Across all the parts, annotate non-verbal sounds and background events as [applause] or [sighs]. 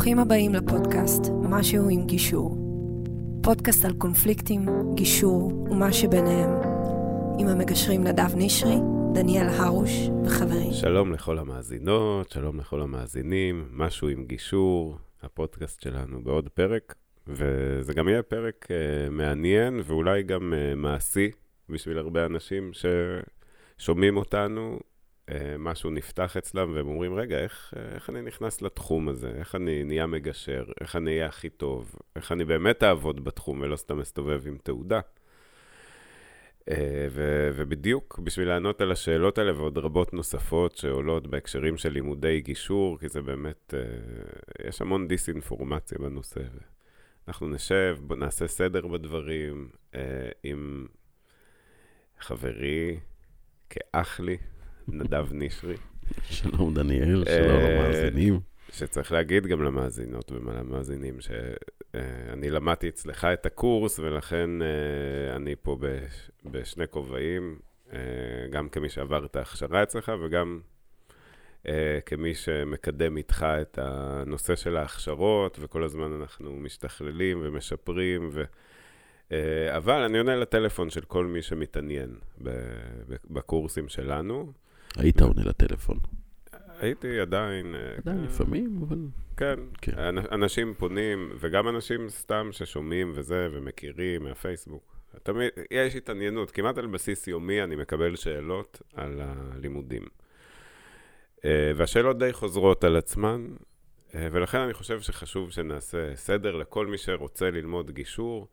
ברוכים הבאים לפודקאסט משהו עם גישור. פודקאסט על קונפליקטים, גישור ומה שביניהם. עם המגשרים נדב נשרי, דניאל הרוש וחברים. שלום לכל המאזינות, שלום לכל המאזינים, משהו עם גישור, הפודקאסט שלנו בעוד פרק, וזה גם יהיה פרק uh, מעניין ואולי גם uh, מעשי בשביל הרבה אנשים ששומעים אותנו משהו נפתח אצלם, והם אומרים, רגע, איך, איך אני נכנס לתחום הזה? איך אני נהיה מגשר? איך אני אהיה הכי טוב? איך אני באמת אעבוד בתחום ולא סתם אסתובב עם תעודה? אה, ו- ובדיוק בשביל לענות על השאלות האלה ועוד רבות נוספות שעולות בהקשרים של לימודי גישור, כי זה באמת, אה, יש המון דיסאינפורמציה בנושא. אנחנו נשב, נעשה סדר בדברים עם חברי, כאח לי, נדב נשרי. שלום דניאל, שלום אה, למאזינים. שצריך להגיד גם למאזינות ולמאזינים שאני למדתי אצלך את הקורס, ולכן אה, אני פה בשני כובעים, אה, גם כמי שעבר את ההכשרה אצלך וגם כמי שמקדם איתך את הנושא של ההכשרות, וכל הזמן אנחנו משתכללים ומשפרים, ו... אבל אני עונה לטלפון של כל מי שמתעניין בקורסים שלנו. היית עונה לטלפון. הייתי עדיין... אה, עדיין כן. לפעמים, אבל... כן, כן. אנשים פונים, וגם אנשים סתם ששומעים וזה, ומכירים מהפייסבוק. תמיד, יש התעניינות, כמעט על בסיס יומי אני מקבל שאלות על הלימודים. אה, והשאלות די חוזרות על עצמן, אה, ולכן אני חושב שחשוב שנעשה סדר לכל מי שרוצה ללמוד גישור.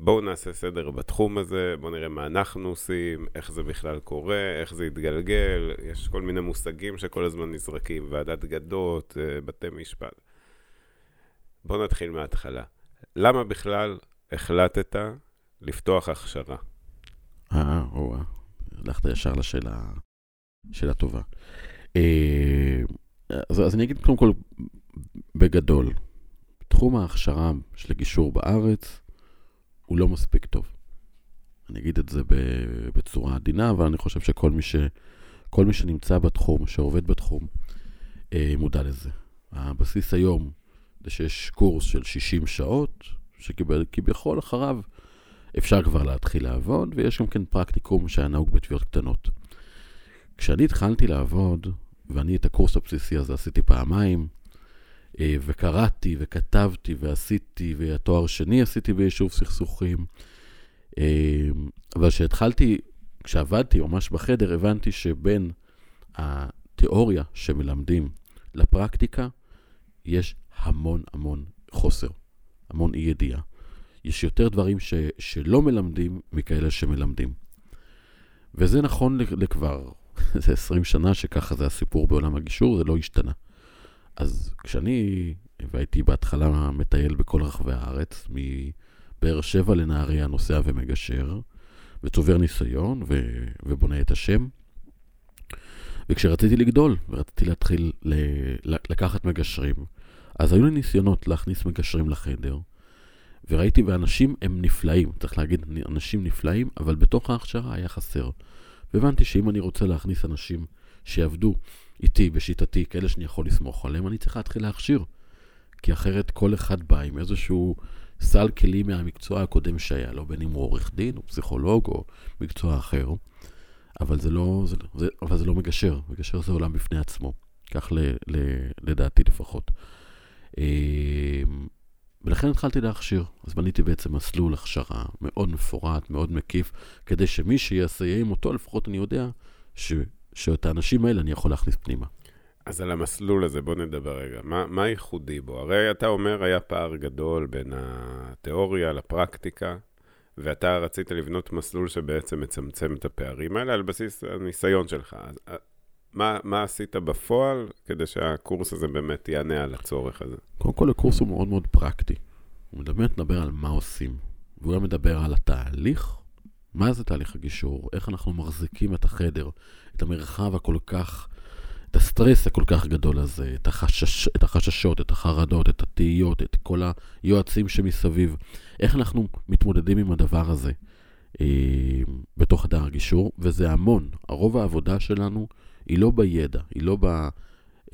בואו נעשה סדר בתחום הזה, בואו נראה מה אנחנו עושים, איך זה בכלל קורה, איך זה יתגלגל, יש כל מיני מושגים שכל הזמן נזרקים, ועדת גדות, אה, בתי משפט. בואו נתחיל מההתחלה. למה בכלל החלטת לפתוח הכשרה? אה, או הלכת ישר לשאלה שאלה טובה. אה, אז, אז אני אגיד קודם כל, בגדול, תחום ההכשרה של הגישור בארץ, הוא לא מספיק טוב. אני אגיד את זה בצורה עדינה, אבל אני חושב שכל מי, ש, מי שנמצא בתחום, שעובד בתחום, אה, מודע לזה. הבסיס היום זה שיש קורס של 60 שעות, שכביכול אחריו אפשר כבר להתחיל לעבוד, ויש גם כן פרקטיקום שהיה נהוג בתביעות קטנות. כשאני התחלתי לעבוד, ואני את הקורס הבסיסי הזה עשיתי פעמיים, וקראתי וכתבתי ועשיתי, והתואר שני עשיתי ביישוב סכסוכים. אה, אבל כשהתחלתי, כשעבדתי ממש בחדר, הבנתי שבין התיאוריה שמלמדים לפרקטיקה, יש המון המון חוסר, המון אי ידיעה. יש יותר דברים ש, שלא מלמדים מכאלה שמלמדים. וזה נכון לכבר, [laughs] זה 20 שנה שככה זה הסיפור בעולם הגישור, זה לא השתנה. אז כשאני, והייתי בהתחלה מטייל בכל רחבי הארץ, מבאר שבע לנהריה נוסע ומגשר, וצובר ניסיון ו, ובונה את השם. וכשרציתי לגדול, ורציתי להתחיל ל, לקחת מגשרים, אז היו לי ניסיונות להכניס מגשרים לחדר, וראיתי, ואנשים הם נפלאים, צריך להגיד, אנשים נפלאים, אבל בתוך ההכשרה היה חסר. והבנתי שאם אני רוצה להכניס אנשים שיעבדו איתי, בשיטתי, כאלה שאני יכול לסמוך עליהם, אני צריך להתחיל להכשיר. כי אחרת כל אחד בא עם איזשהו סל כלים מהמקצוע הקודם שהיה לו, בין אם הוא עורך דין, או פסיכולוג, או מקצוע אחר. אבל זה לא, זה, זה, אבל זה לא מגשר, מגשר זה עולם בפני עצמו, כך ל, ל, לדעתי לפחות. אמ, ולכן התחלתי להכשיר. אז בניתי בעצם מסלול הכשרה מאוד מפורט, מאוד מקיף, כדי שמי עם אותו, לפחות אני יודע ש, שאת האנשים האלה אני יכול להכניס פנימה. אז על המסלול הזה בוא נדבר רגע. מה, מה ייחודי בו? הרי אתה אומר היה פער גדול בין התיאוריה לפרקטיקה, ואתה רצית לבנות מסלול שבעצם מצמצם את הפערים האלה על בסיס הניסיון שלך. אז, אה, מה, מה עשית בפועל כדי שהקורס הזה באמת יענה על הצורך הזה? קודם כל, הקורס הוא מאוד מאוד פרקטי. הוא באמת מדבר על מה עושים. והוא גם מדבר על התהליך, מה זה תהליך הגישור, איך אנחנו מחזיקים את החדר, את המרחב הכל כך, את הסטרס הכל כך גדול הזה, את, החשש, את החששות, את החרדות, את התהיות, את כל היועצים שמסביב. איך אנחנו מתמודדים עם הדבר הזה אה, בתוך חדר הגישור, וזה המון. הרוב העבודה שלנו היא לא בידע, היא לא ב...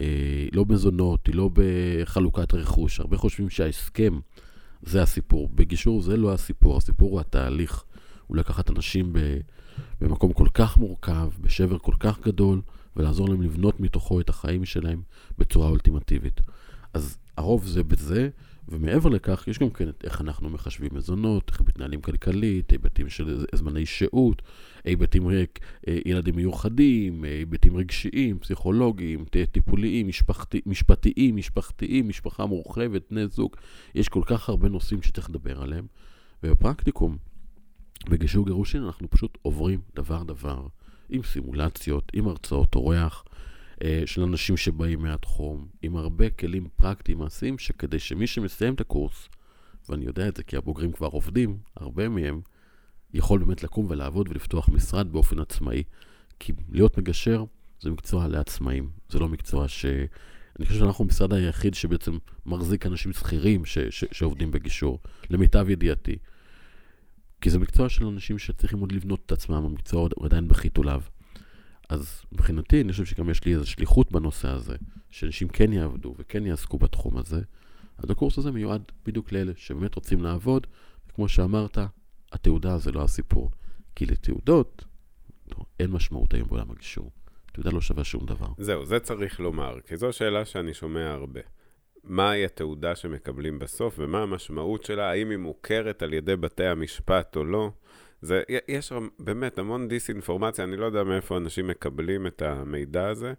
אה, לא מזונות, היא לא בחלוקת רכוש. הרבה חושבים שההסכם זה הסיפור. בגישור זה לא הסיפור, הסיפור הוא התהליך. הוא לקחת אנשים במקום כל כך מורכב, בשבר כל כך גדול, ולעזור להם לבנות מתוכו את החיים שלהם בצורה אולטימטיבית. אז הרוב זה בזה, ומעבר לכך, יש גם כן את איך אנחנו מחשבים מזונות, איך מתנהלים כלכלית, היבטים של זמני שהות, היבטים ריק, אה, ילדים מיוחדים, היבטים רגשיים, פסיכולוגיים, טיפוליים, משפחתי, משפטיים, משפחתיים, משפחה מורחבת, בני זוג. יש כל כך הרבה נושאים שצריך לדבר עליהם, ובפרקטיקום, בגישור גירושין אנחנו פשוט עוברים דבר-דבר, עם סימולציות, עם הרצאות אורח. אה, של אנשים שבאים מהתחום, עם הרבה כלים פרקטיים מעשיים, שכדי שמי שמסיים את הקורס, ואני יודע את זה כי הבוגרים כבר עובדים, הרבה מהם, יכול באמת לקום ולעבוד ולפתוח משרד באופן עצמאי. כי להיות מגשר זה מקצוע לעצמאים, זה לא מקצוע ש... אני חושב שאנחנו המשרד היחיד שבעצם מחזיק אנשים שכירים ש- ש- שעובדים בגישור, למיטב ידיעתי. כי זה מקצוע של אנשים שצריכים עוד לבנות את עצמם, המקצוע עוד עדיין בחיתוליו. אז מבחינתי, אני חושב שגם יש לי איזו שליחות בנושא הזה, שאנשים כן יעבדו וכן יעסקו בתחום הזה. אז הקורס הזה מיועד בדיוק לאלה שבאמת רוצים לעבוד, וכמו שאמרת, התעודה זה לא הסיפור. כי לתעודות לא, אין משמעות היום בעולם הגישור. תעודה לא שווה שום דבר. זהו, זה צריך לומר, כי זו שאלה שאני שומע הרבה. מהי התעודה שמקבלים בסוף, ומה המשמעות שלה, האם היא מוכרת על ידי בתי המשפט או לא. זה, יש באמת המון דיסאינפורמציה, אני לא יודע מאיפה אנשים מקבלים את המידע הזה.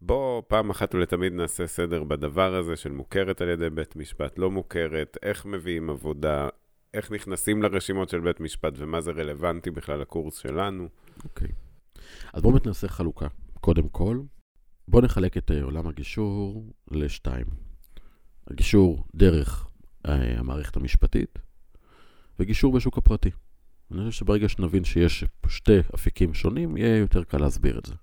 בוא פעם אחת ולתמיד נעשה סדר בדבר הזה של מוכרת על ידי בית משפט, לא מוכרת, איך מביאים עבודה, איך נכנסים לרשימות של בית משפט ומה זה רלוונטי בכלל לקורס שלנו. אוקיי. Okay. אז בואו נעשה חלוקה. קודם כל, בואו נחלק את עולם הגישור לשתיים. הגישור דרך אה, המערכת המשפטית וגישור בשוק הפרטי. אני חושב שברגע שנבין שיש שתי אפיקים שונים, יהיה יותר קל להסביר את זה.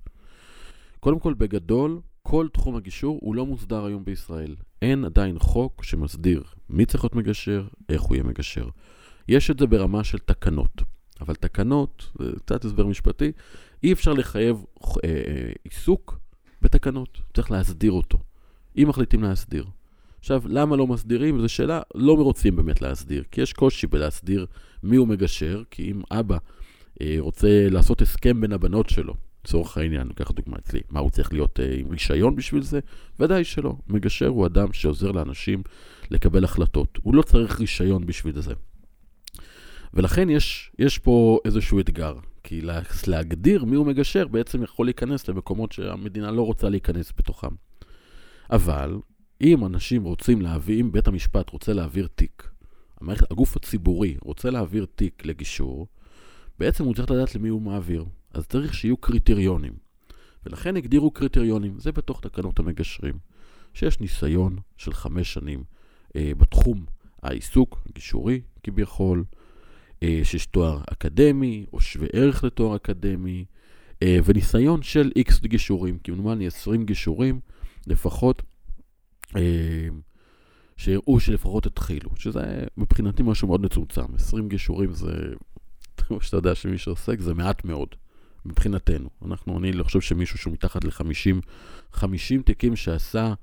קודם כל, בגדול, כל תחום הגישור הוא לא מוסדר היום בישראל. אין עדיין חוק שמסדיר מי צריך להיות מגשר, איך הוא יהיה מגשר. יש את זה ברמה של תקנות, אבל תקנות, זה קצת הסבר משפטי, אי אפשר לחייב אה, אה, עיסוק בתקנות, צריך להסדיר אותו. אם מחליטים להסדיר. עכשיו, למה לא מסדירים? זו שאלה, לא רוצים באמת להסדיר, כי יש קושי בלהסדיר מי הוא מגשר, כי אם אבא אה, רוצה לעשות הסכם בין הבנות שלו, לצורך העניין, ניקח דוגמא אצלי, מה הוא צריך להיות אה, עם רישיון בשביל זה? ודאי שלא. מגשר הוא אדם שעוזר לאנשים לקבל החלטות. הוא לא צריך רישיון בשביל זה. ולכן יש, יש פה איזשהו אתגר, כי להגדיר מי הוא מגשר בעצם יכול להיכנס למקומות שהמדינה לא רוצה להיכנס בתוכם. אבל אם אנשים רוצים להביא, אם בית המשפט רוצה להעביר תיק, המערכת, הגוף הציבורי רוצה להעביר תיק לגישור, בעצם הוא צריך לדעת למי הוא מעביר. אז צריך שיהיו קריטריונים. ולכן הגדירו קריטריונים, זה בתוך תקנות המגשרים, שיש ניסיון של חמש שנים אה, בתחום העיסוק, הגישורי כביכול, אה, שיש תואר אקדמי או שווה ערך לתואר אקדמי, אה, וניסיון של איקס גישורים, כמדומני 20 גישורים לפחות שהראו שלפחות התחילו, שזה מבחינתי משהו מאוד מצומצם. 20 גישורים זה, [laughs] כמו שאתה יודע שמי שעוסק, זה מעט מאוד, מבחינתנו. אנחנו, אני לא חושב שמישהו שהוא מתחת ל-50, 50 תיקים שעשה,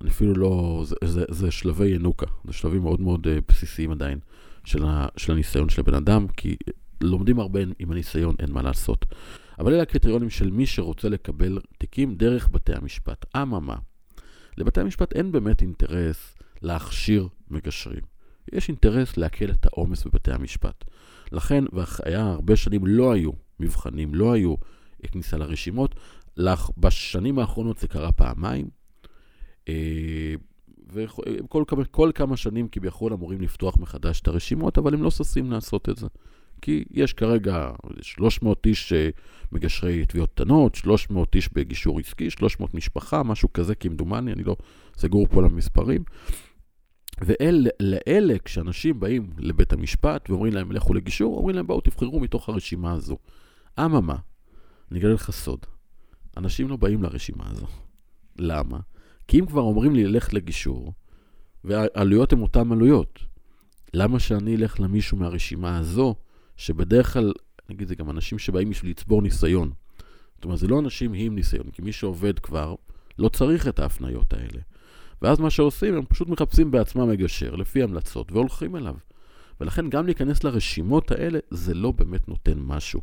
אני אפילו לא, זה, זה, זה שלבי ינוקה, זה שלבים מאוד מאוד uh, בסיסיים עדיין של, ה, של הניסיון של הבן אדם, כי לומדים הרבה עם הניסיון, אין מה לעשות. אבל אלה הקריטריונים של מי שרוצה לקבל תיקים דרך בתי המשפט. אממה, לבתי המשפט אין באמת אינטרס להכשיר מגשרים. יש אינטרס להקל את העומס בבתי המשפט. לכן, והיה הרבה שנים לא היו מבחנים, לא היו כניסה לרשימות. בשנים האחרונות זה קרה פעמיים. אה, וכל כמה, כל כמה שנים כביכול אמורים לפתוח מחדש את הרשימות, אבל הם לא ששים לעשות את זה. כי יש כרגע 300 איש אה, מגשרי תביעות קטנות, 300 איש בגישור עסקי, 300 משפחה, משהו כזה כמדומני, אני לא סגור פה למספרים. ולאלה, כשאנשים באים לבית המשפט ואומרים להם, לכו לגישור, אומרים להם, בואו תבחרו מתוך הרשימה הזו. אממה, אני אגלה לך סוד, אנשים לא באים לרשימה הזו. למה? כי אם כבר אומרים לי ללכת לגישור, והעלויות הן אותן עלויות, למה שאני אלך למישהו מהרשימה הזו, שבדרך כלל, נגיד, זה גם אנשים שבאים בשביל לצבור ניסיון. זאת אומרת, זה לא אנשים עם ניסיון, כי מי שעובד כבר, לא צריך את ההפניות האלה. ואז מה שעושים, הם פשוט מחפשים בעצמם מגשר, לפי המלצות, והולכים אליו. ולכן גם להיכנס לרשימות האלה, זה לא באמת נותן משהו.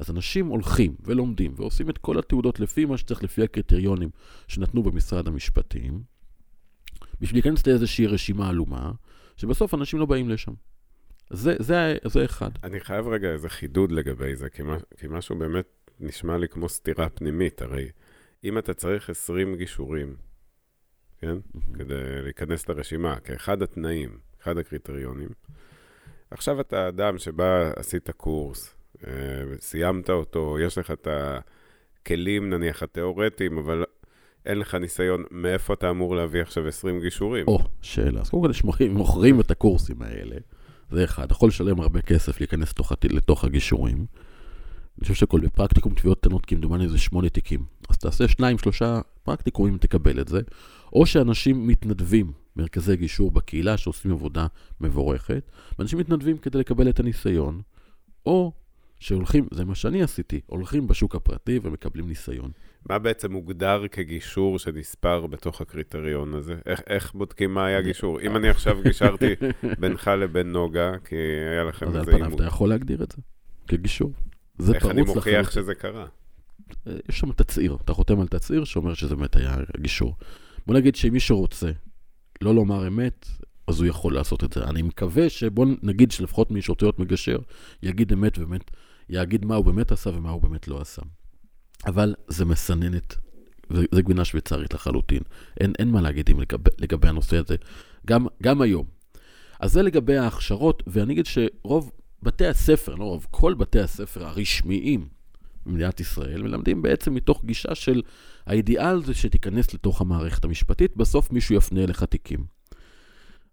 אז אנשים הולכים ולומדים ועושים את כל התעודות לפי מה שצריך, לפי הקריטריונים שנתנו במשרד המשפטים, בשביל להיכנס לאיזושהי רשימה עלומה, שבסוף אנשים לא באים לשם. זה, זה, זה אחד. אני חייב רגע איזה חידוד לגבי זה, כי, מה, כי משהו באמת נשמע לי כמו סתירה פנימית. הרי אם אתה צריך 20 גישורים, כן? Mm-hmm. כדי להיכנס לרשימה, כאחד התנאים, אחד הקריטריונים, עכשיו אתה אדם שבא, עשית קורס, אה, סיימת אותו, יש לך את הכלים, נניח, התיאורטיים, אבל אין לך ניסיון, מאיפה אתה אמור להביא עכשיו 20 גישורים? או, שאלה. אז קודם כל, מוכרים את הקורסים האלה. זה אחד. אתה יכול לשלם הרבה כסף להיכנס לתוך, לתוך הגישורים. אני חושב שכל בפרקטיקום תביעות קטנות, כמדומני זה שמונה תיקים. אז תעשה שניים, שלושה פרקטיקומים, תקבל את זה. או שאנשים מתנדבים, מרכזי גישור בקהילה שעושים עבודה מבורכת, ואנשים מתנדבים כדי לקבל את הניסיון, או שהולכים, זה מה שאני עשיתי, הולכים בשוק הפרטי ומקבלים ניסיון. מה בעצם מוגדר כגישור שנספר בתוך הקריטריון הזה? איך, איך בודקים מה היה גישור? אם אני עכשיו גישרתי בינך לבין נוגה, כי היה לכם איזה. אז על פניו אתה יכול להגדיר את זה כגישור. זה איך אני מוכיח לחלוטין. שזה קרה? אה, יש שם תצהיר, אתה חותם על תצהיר שאומר שזה באמת היה גישור. בוא נגיד שאם מישהו רוצה לא לומר אמת, אז הוא יכול לעשות את זה. אני מקווה שבוא נגיד שלפחות מי שרוצה להיות מגשר, יגיד אמת ובאמת, יגיד מה הוא באמת עשה ומה הוא באמת לא עשה. אבל זה מסננת, זה גבינה שוויצרית לחלוטין. אין, אין מה להגיד עם לגבי, לגבי הנושא הזה, גם, גם היום. אז זה לגבי ההכשרות, ואני אגיד שרוב בתי הספר, לא רוב, כל בתי הספר הרשמיים במדינת ישראל מלמדים בעצם מתוך גישה של האידיאל זה שתיכנס לתוך המערכת המשפטית, בסוף מישהו יפנה אליך תיקים.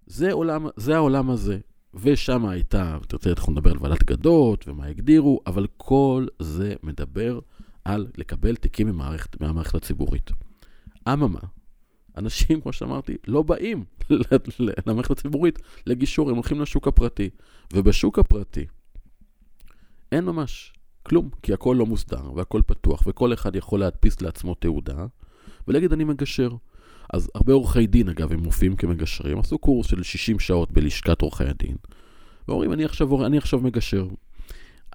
זה, עולם, זה העולם הזה. ושם הייתה, תרצה, אנחנו נדבר על ועדת גדות ומה הגדירו, אבל כל זה מדבר על לקבל תיקים ממערכת, מהמערכת הציבורית. אממה, אנשים, כמו שאמרתי, לא באים למערכת הציבורית לגישור, הם הולכים לשוק הפרטי. ובשוק הפרטי אין ממש כלום, כי הכל לא מוסדר והכל פתוח, וכל אחד יכול להדפיס לעצמו תעודה ולהגיד אני מגשר. אז הרבה עורכי דין, אגב, הם מופיעים כמגשרים, עשו קורס של 60 שעות בלשכת עורכי הדין, ואומרים, אני עכשיו, אני עכשיו מגשר.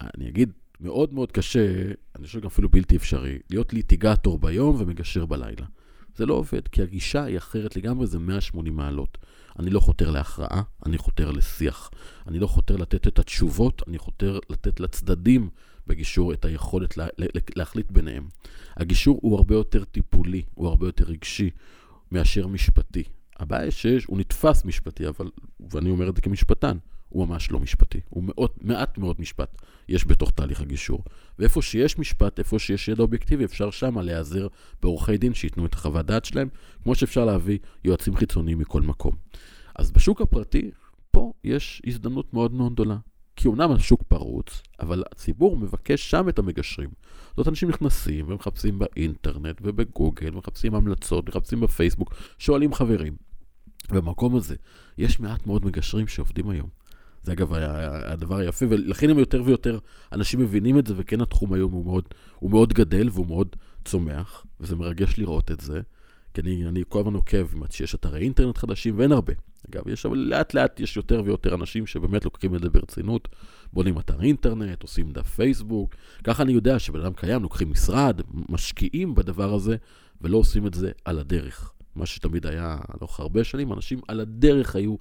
אני אגיד, מאוד מאוד קשה, אני חושב גם אפילו בלתי אפשרי, להיות ליטיגטור ביום ומגשר בלילה. זה לא עובד, כי הגישה היא אחרת לגמרי, זה 180 מעלות. אני לא חותר להכרעה, אני חותר לשיח. אני לא חותר לתת את התשובות, אני חותר לתת לצדדים בגישור את היכולת לה, לה, להחליט ביניהם. הגישור הוא הרבה יותר טיפולי, הוא הרבה יותר רגשי מאשר משפטי. הבעיה שיש, הוא נתפס משפטי, אבל, ואני אומר את זה כמשפטן, הוא ממש לא משפטי. הוא מאוד, מעט מאוד משפט יש בתוך תהליך הגישור. ואיפה שיש משפט, איפה שיש ידע אובייקטיבי, אפשר שמה להיעזר בעורכי דין שייתנו את החוות דעת שלהם, כמו שאפשר להביא יועצים חיצוניים מכל מקום. אז בשוק הפרטי, פה יש הזדמנות מאוד מאוד גדולה. כי אומנם השוק פרוץ, אבל הציבור מבקש שם את המגשרים. זאת אומרת, אנשים נכנסים ומחפשים באינטרנט ובגוגל, מחפשים המלצות, מחפשים בפייסבוק, שואלים חברים. במקום הזה יש מעט מאוד מגשרים שעובדים היום. זה אגב הדבר היפה, ולכן הם יותר ויותר אנשים מבינים את זה, וכן התחום היום הוא מאוד, הוא מאוד גדל והוא מאוד צומח, וזה מרגש לראות את זה, כי אני, אני כל הזמן עוקב שיש אתרי אינטרנט חדשים, ואין הרבה. אגב, יש, אבל לאט לאט יש יותר ויותר אנשים שבאמת לוקחים את זה ברצינות, בונים אתר אינטרנט, עושים דף פייסבוק, ככה אני יודע שבן אדם קיים, לוקחים משרד, משקיעים בדבר הזה, ולא עושים את זה על הדרך. מה שתמיד היה לאורך הרבה שנים, אנשים על הדרך היו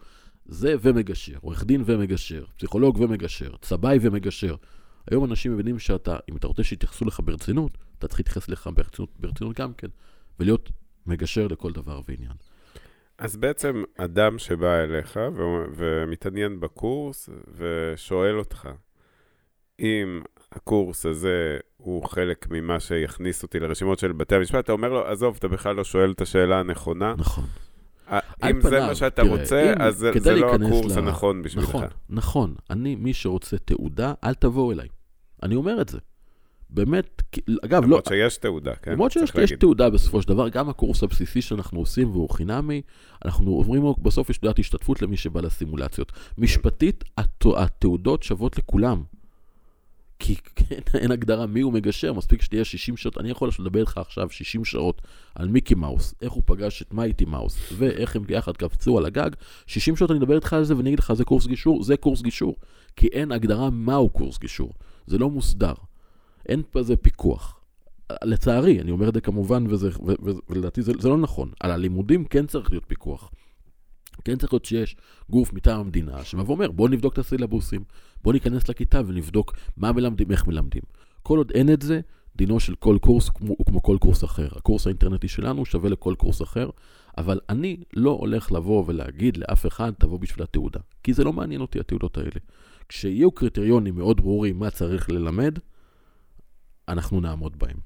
זה ומגשר, עורך דין ומגשר, פסיכולוג ומגשר, צבאי ומגשר. היום אנשים מבינים שאתה, אם אתה רוצה שיתייחסו לך ברצינות, אתה צריך להתייחס לך ברצינות, ברצינות גם כן, ולהיות מגשר לכל דבר ועניין. אז בעצם אדם שבא אליך ו- ומתעניין בקורס ושואל אותך, אם הקורס הזה הוא חלק ממה שיכניס אותי לרשימות של בתי המשפט, אתה אומר לו, עזוב, אתה בכלל לא שואל את השאלה הנכונה. נכון. אם זה מה שאתה תראה, רוצה, אז זה, זה לא הקורס לה... הנכון בשבילך. נכון, נכון. אני, מי שרוצה תעודה, אל תבואו אליי. אני אומר את זה. באמת, אגב, לא... למרות שיש תעודה, כן? למרות שיש יש תעודה בסופו של דבר, גם הקורס הבסיסי שאנחנו עושים והוא חינמי, אנחנו עוברים, בסוף יש תעודת השתתפות למי שבא לסימולציות. משפטית, התעודות שוות לכולם. כי אין, [laughs] אין הגדרה מי הוא מגשר, מספיק שתהיה 60 שעות, אני יכול לדבר איתך עכשיו 60 שעות על מיקי מאוס, איך הוא פגש את מייטי מאוס, ואיך הם ביחד קפצו על הגג, 60 שעות אני אדבר איתך על זה ואני אגיד לך זה קורס גישור, זה קורס גישור, כי אין הגדרה מהו קורס גישור, זה לא מוסדר, אין בזה פיקוח. לצערי, אני אומר את זה כמובן, וזה, ולדעתי זה, זה לא נכון, על הלימודים כן צריך להיות פיקוח. כן צריך להיות שיש גוף מטעם המדינה שבא ואומר, בואו נבדוק את הסילבוסים, בואו ניכנס לכיתה ונבדוק מה מלמדים, איך מלמדים. כל עוד אין את זה, דינו של כל קורס הוא כמו, הוא כמו כל קורס אחר. הקורס האינטרנטי שלנו שווה לכל קורס אחר, אבל אני לא הולך לבוא ולהגיד לאף אחד, תבוא בשביל התעודה. כי זה לא מעניין אותי, התעודות האלה. כשיהיו קריטריונים מאוד ברורים מה צריך ללמד, אנחנו נעמוד בהם.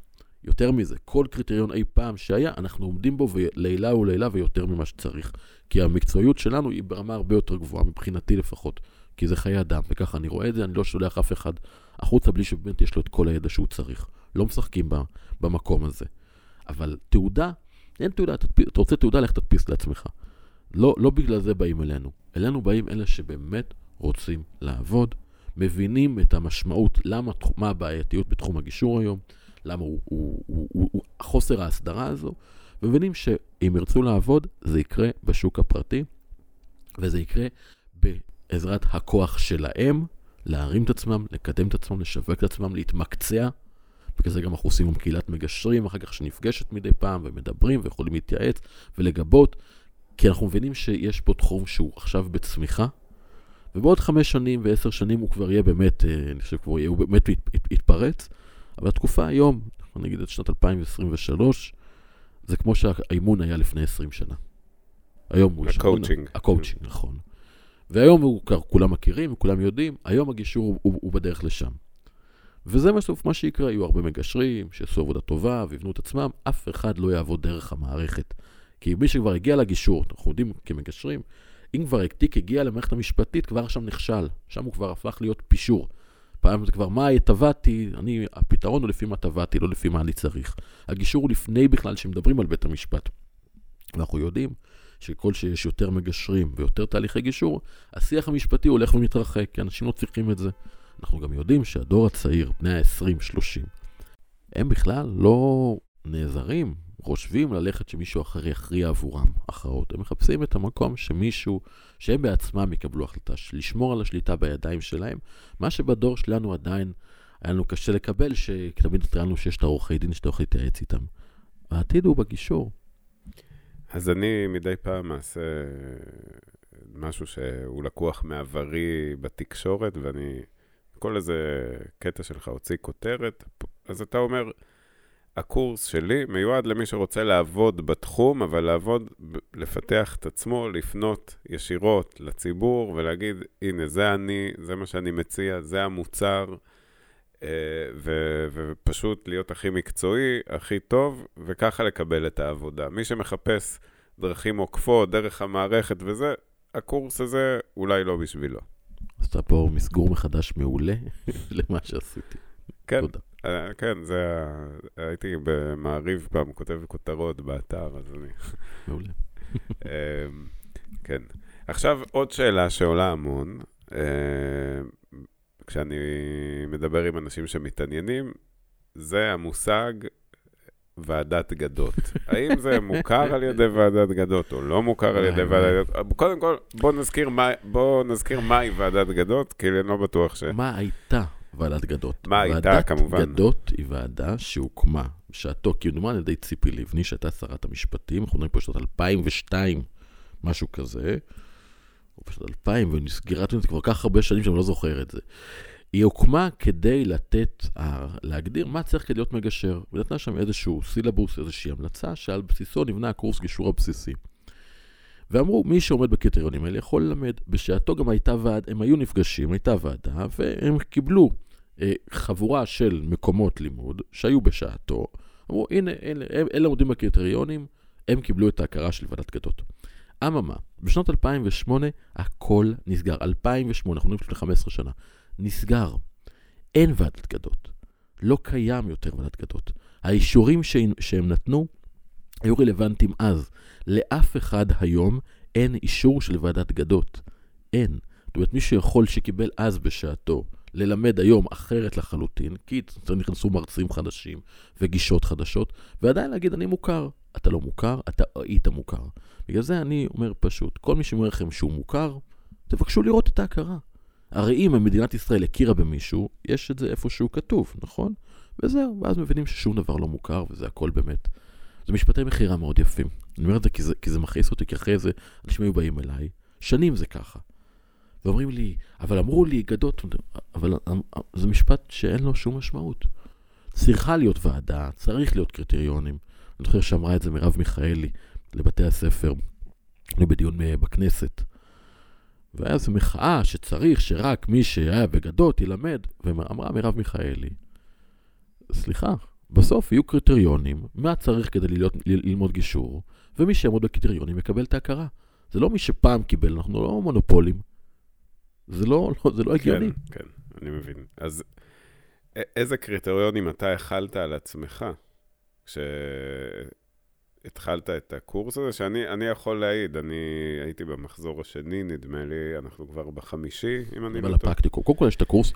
יותר מזה, כל קריטריון אי פעם שהיה, אנחנו עומדים בו לעילה ולעילה ויותר ממה שצריך. כי המקצועיות שלנו היא ברמה הרבה יותר גבוהה, מבחינתי לפחות. כי זה חיי אדם, וככה אני רואה את זה, אני לא שולח אף אחד החוצה בלי שבאמת יש לו את כל הידע שהוא צריך. לא משחקים במקום הזה. אבל תעודה, אין תעודה, אתה רוצה תעודה, לך תדפיס לעצמך. לא, לא בגלל זה באים אלינו. אלינו באים אלה שבאמת רוצים לעבוד, מבינים את המשמעות, למה, מה הבעייתיות בתחום הגישור היום, למה הוא, הוא, הוא, הוא, הוא חוסר ההסדרה הזו, ומבינים שאם ירצו לעבוד, זה יקרה בשוק הפרטי, וזה יקרה בעזרת הכוח שלהם להרים את עצמם, לקדם את עצמם, לשווק את עצמם, להתמקצע. בגלל זה גם אנחנו עושים עם קהילת מגשרים, אחר כך שנפגשת מדי פעם ומדברים ויכולים להתייעץ ולגבות, כי אנחנו מבינים שיש פה תחום שהוא עכשיו בצמיחה, ובעוד חמש שנים ועשר שנים הוא כבר יהיה באמת, אה, אני חושב כבר יהיה, הוא באמת יתפרץ, אבל התקופה היום, אנחנו נגיד את שנת 2023, זה כמו שהאימון היה לפני 20 שנה. היום הוא... ה coaching. ה coaching, נכון. והיום הוא, כולם מכירים, כולם יודעים, היום הגישור הוא, הוא, הוא בדרך לשם. וזה בסוף מה שיקרה, יהיו הרבה מגשרים שיעשו עבודה טובה ויבנו את עצמם, אף אחד לא יעבוד דרך המערכת. כי מי שכבר הגיע לגישור, אנחנו יודעים כמגשרים, אם כבר תיק הגיע למערכת המשפטית, כבר שם נכשל. שם הוא כבר הפך להיות פישור. פעם זה כבר מה תבעתי, אני, הפתרון הוא לפי מה תבעתי, לא לפי מה אני צריך. הגישור הוא לפני בכלל שמדברים על בית המשפט. ואנחנו יודעים שכל שיש יותר מגשרים ויותר תהליכי גישור, השיח המשפטי הולך ומתרחק, כי אנשים לא צריכים את זה. אנחנו גם יודעים שהדור הצעיר, בני ה-20-30, הם בכלל לא נעזרים, חושבים ללכת שמישהו אחר יכריע עבורם הכרעות. הם מחפשים את המקום שמישהו, שהם בעצמם יקבלו החלטה, לשמור על השליטה בידיים שלהם, מה שבדור שלנו עדיין היה לנו קשה לקבל, שתמיד התראינו שיש את העורכי דין שאתה יכול להתייעץ איתם. העתיד הוא בגישור. אז אני מדי פעם אעשה משהו שהוא לקוח מעברי בתקשורת, ואני, כל איזה קטע שלך הוציא כותרת, אז אתה אומר, הקורס שלי מיועד למי שרוצה לעבוד בתחום, אבל לעבוד, לפתח את עצמו, לפנות ישירות לציבור ולהגיד, הנה, זה אני, זה מה שאני מציע, זה המוצר, ו- ופשוט להיות הכי מקצועי, הכי טוב, וככה לקבל את העבודה. מי שמחפש דרכים עוקפות, דרך המערכת וזה, הקורס הזה אולי לא בשבילו. אז אתה פה מסגור מחדש מעולה [laughs] למה שעשיתי. כן. תודה. Uh, כן, זה... הייתי במעריב פעם כותב כותרות באתר, אז אני... מעולה. uh, [laughs] כן. עכשיו, עוד שאלה שעולה המון, כשאני מדבר עם אנשים שמתעניינים, זה המושג ועדת גדות. [laughs] האם זה מוכר על ידי ועדת גדות או לא מוכר על ידי ועדת גדות? קודם כל, בואו נזכיר, בוא נזכיר מהי ועדת גדות, כי אני לא בטוח ש... מה הייתה ועדת גדות. מה הייתה, כמובן? ועדת גדות היא ועדה שהוקמה בשעתו, כמדומה על ידי ציפי לבני, שהייתה שרת המשפטים, אנחנו מדברים פה שנת 2002, משהו כזה, או בשנת 2000, ונסגרה זה כבר כך הרבה שנים שאני לא זוכר את זה. היא הוקמה כדי לתת, להגדיר מה צריך כדי להיות מגשר, ונתנה שם איזשהו סילבוס, איזושהי המלצה, שעל בסיסו נבנה הקורס גישור הבסיסי. ואמרו, מי שעומד בקריטריונים האלה יכול ללמד. בשעתו גם הייתה ועד, הם היו נפגשים, הייתה ועדה, והם קיבלו אה, חבורה של מקומות לימוד שהיו בשעתו. אמרו, הנה, אלה, אלה עומדים בקריטריונים, הם קיבלו את ההכרה של ועדת גדות. אממה, בשנות 2008 הכל נסגר. 2008, אנחנו מדברים לפני 15 שנה. נסגר. אין ועדת גדות. לא קיים יותר ועדת גדות. האישורים שהם, שהם נתנו היו רלוונטיים אז. לאף אחד היום אין אישור של ועדת גדות. אין. זאת אומרת, מי שיכול, שקיבל אז בשעתו ללמד היום אחרת לחלוטין, כי נכנסו מרצים חדשים וגישות חדשות, ועדיין להגיד, אני מוכר. אתה לא מוכר, אתה היית מוכר. בגלל זה אני אומר פשוט, כל מי שאומר לכם שהוא מוכר, תבקשו לראות את ההכרה. הרי אם מדינת ישראל הכירה במישהו, יש את זה איפשהו כתוב, נכון? וזהו, ואז מבינים ששום דבר לא מוכר, וזה הכל באמת. זה משפטי מכירה מאוד יפים. אני אומר את זה כי זה, כי זה מכעיס אותי, כי אחרי זה אנשים היו באים אליי, שנים זה ככה. ואומרים לי, אבל אמרו לי, גדות, אבל זה משפט שאין לו שום משמעות. צריכה להיות ועדה, צריך להיות קריטריונים. אני זוכר שאמרה את זה מרב מיכאלי לבתי הספר, בדיון בכנסת. והיה איזו מחאה שצריך שרק מי שהיה בגדות ילמד, ואמרה מרב מיכאלי, סליחה, בסוף יהיו קריטריונים, מה צריך כדי להיות, ללמוד גישור, ומי שיעמוד בקריטריונים יקבל את ההכרה. זה לא מי שפעם קיבל, אנחנו לא מונופולים. זה לא, לא, זה לא הגיוני. כן, כן, אני מבין. אז איזה קריטריונים אתה החלת על עצמך כשהתחלת את הקורס הזה? שאני יכול להעיד, אני הייתי במחזור השני, נדמה לי, אנחנו כבר בחמישי, אם אני לא טועה. על הפרקטיקום. קודם כל יש את הקורס,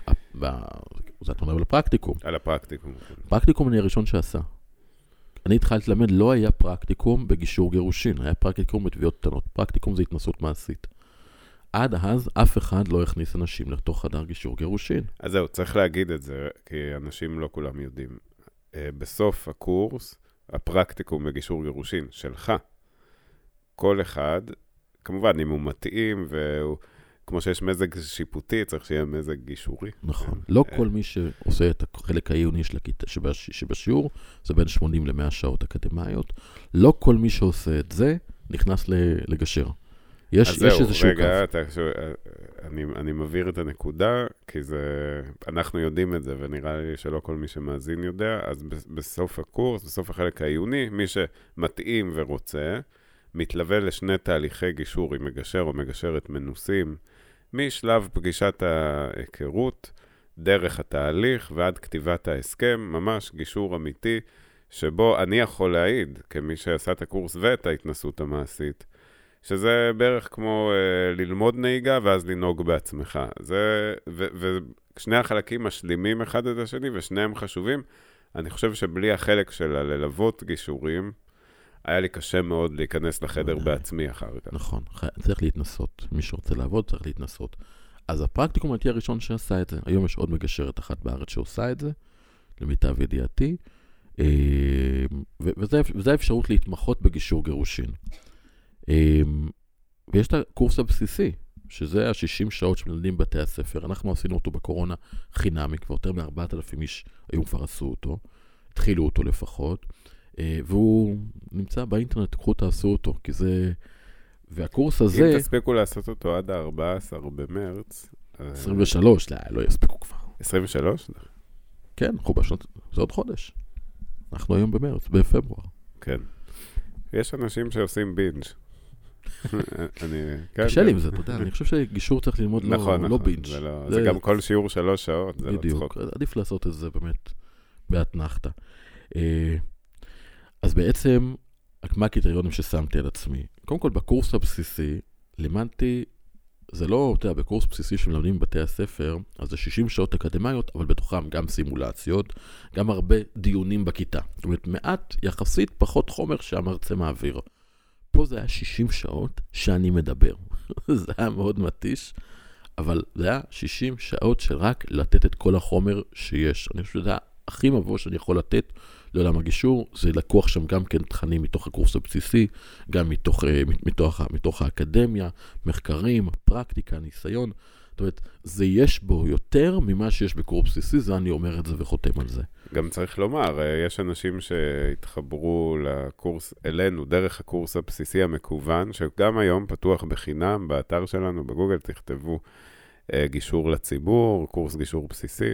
זה אתה מדבר על הפרקטיקום. על הפרקטיקום. כן. פרקטיקום אני הראשון שעשה. אני התחלתי ללמד, לא היה פרקטיקום בגישור גירושין, היה פרקטיקום בתביעות קטנות. פרקטיקום זה התנסות מעשית. עד אז אף אחד לא הכניס אנשים לתוך חדר גישור גירושין. אז זהו, צריך להגיד את זה, כי אנשים לא כולם יודעים. אה, בסוף הקורס, הפרקטיקום בגישור גירושין שלך, כל אחד, כמובן, אם הוא מתאים והוא... כמו שיש מזג שיפוטי, צריך שיהיה מזג גישורי. נכון. לא אה. כל מי שעושה את החלק העיוני של הכיתה שבשיעור, זה בין 80 ל-100 שעות אקדמיות. לא כל מי שעושה את זה נכנס לגשר. יש, יש זהו, איזשהו קו. רגע, אתה, אני, אני מבהיר את הנקודה, כי זה, אנחנו יודעים את זה, ונראה לי שלא כל מי שמאזין יודע, אז בסוף הקורס, בסוף החלק העיוני, מי שמתאים ורוצה, מתלווה לשני תהליכי גישור עם מגשר או מגשרת מנוסים, משלב פגישת ההיכרות, דרך התהליך ועד כתיבת ההסכם, ממש גישור אמיתי, שבו אני יכול להעיד, כמי שעשה את הקורס ואת ההתנסות המעשית, שזה בערך כמו אה, ללמוד נהיגה ואז לנהוג בעצמך. זה, ושני החלקים משלימים אחד את השני ושניהם חשובים. אני חושב שבלי החלק של הללוות גישורים, היה לי קשה מאוד להיכנס לחדר בעצמי אחר כך. נכון, צריך להתנסות. מי שרוצה לעבוד צריך להתנסות. אז הפרקטיקום הייתי הראשון שעשה את זה. היום יש עוד מגשרת אחת בארץ שעושה את זה, למיטב ידיעתי. אה, וזה האפשרות להתמחות בגישור גירושין. אה, ויש את הקורס הבסיסי, שזה ה-60 שעות שמלמדים בבתי הספר. אנחנו עשינו אותו בקורונה חינמי, כבר יותר מ-4,000 איש היום כבר עשו אותו, התחילו אותו לפחות. אה, והוא נמצא באינטרנט, קחו תעשו אותו, כי זה... והקורס הזה... אם תספיקו לעשות אותו עד ה-14 במרץ... 23, לא, לא יספיקו כבר. 23? כן, אנחנו בשנות... זה עוד חודש. אנחנו היום במרץ, בפברואר. כן. יש אנשים שעושים בינג'. [laughs] אני... כן, קשה לי כן. עם זה, אתה יודע, אני חושב שגישור צריך ללמוד לא, נכון, לא בינג'. לא- זה גם כל שיעור שלוש שעות, זה לא צחוק. בדיוק, עדיף לעשות את זה באמת באתנחתא. אה, אז בעצם, מה הקריטריונים ששמתי על עצמי? קודם כל, בקורס הבסיסי, לימדתי, זה לא, אתה יודע, בקורס בסיסי שמלמדים בבתי הספר, אז זה 60 שעות אקדמיות, אבל בתוכם גם סימולציות, גם הרבה דיונים בכיתה. זאת אומרת, מעט, יחסית, פחות חומר שהמרצה מעביר. פה זה היה 60 שעות שאני מדבר. [laughs] זה היה מאוד מתיש, אבל זה היה 60 שעות של רק לתת את כל החומר שיש. אני חושב שזה הכי מבוא שאני יכול לתת לעולם הגישור, זה לקוח שם גם כן תכנים מתוך הקורס הבסיסי, גם מתוך, אה, מתוך, מתוך האקדמיה, מחקרים, פרקטיקה, ניסיון. זאת אומרת, זה יש בו יותר ממה שיש בקורס בסיסי, זה אני אומר את זה וחותם על זה. גם צריך לומר, אה, יש אנשים שהתחברו לקורס, אלינו, דרך הקורס הבסיסי המקוון, שגם היום פתוח בחינם, באתר שלנו, בגוגל, תכתבו אה, גישור לציבור, קורס גישור בסיסי,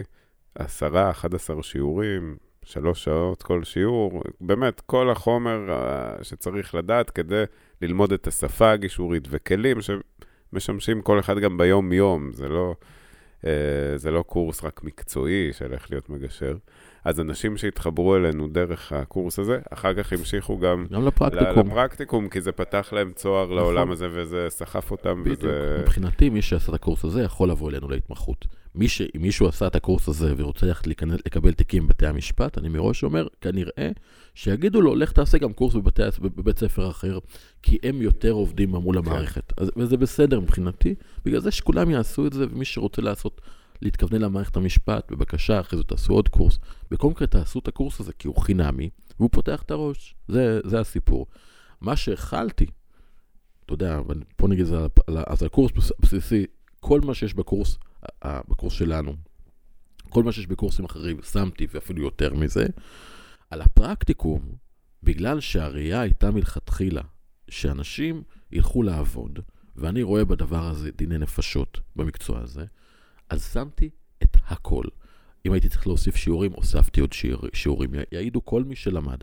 עשרה, 11 שיעורים, שלוש שעות כל שיעור, באמת כל החומר uh, שצריך לדעת כדי ללמוד את השפה הגישורית וכלים שמשמשים כל אחד גם ביום-יום, זה לא, uh, זה לא קורס רק מקצועי של איך להיות מגשר. אז אנשים שהתחברו אלינו דרך הקורס הזה, אחר כך המשיכו גם גם לפרקטיקום. לפרקטיקום, כי זה פתח להם צוהר נכון. לעולם הזה, וזה סחף אותם, בדיוק. וזה... מבחינתי, מי שעשה את הקורס הזה יכול לבוא אלינו להתמחות. מי ש... אם מישהו עשה את הקורס הזה ורוצה ללכת לקבל תיקים בבתי המשפט, אני מראש אומר, כנראה שיגידו לו, לך תעשה גם קורס בבתי... בבית ספר אחר, כי הם יותר עובדים מול כן. המערכת. אז... וזה בסדר מבחינתי, בגלל זה שכולם יעשו את זה, ומי שרוצה לעשות, להתכוונן למערכת המשפט, בבקשה, אחרי זה תעשו עוד קורס. בכל מקרה תעשו את הקורס הזה, כי הוא חינמי, והוא פותח את הראש. זה, זה הסיפור. מה שהכלתי, אתה יודע, פה נגיד, זה אז על קורס בס- בסיסי, כל מה שיש בקורס, בקורס שלנו, כל מה שיש בקורסים אחרים, שמתי ואפילו יותר מזה. על הפרקטיקום, בגלל שהראייה הייתה מלכתחילה שאנשים ילכו לעבוד, ואני רואה בדבר הזה דיני נפשות במקצוע הזה, אז שמתי את הכל. אם הייתי צריך להוסיף שיעורים, הוספתי עוד שיר, שיעורים. יעידו כל מי שלמד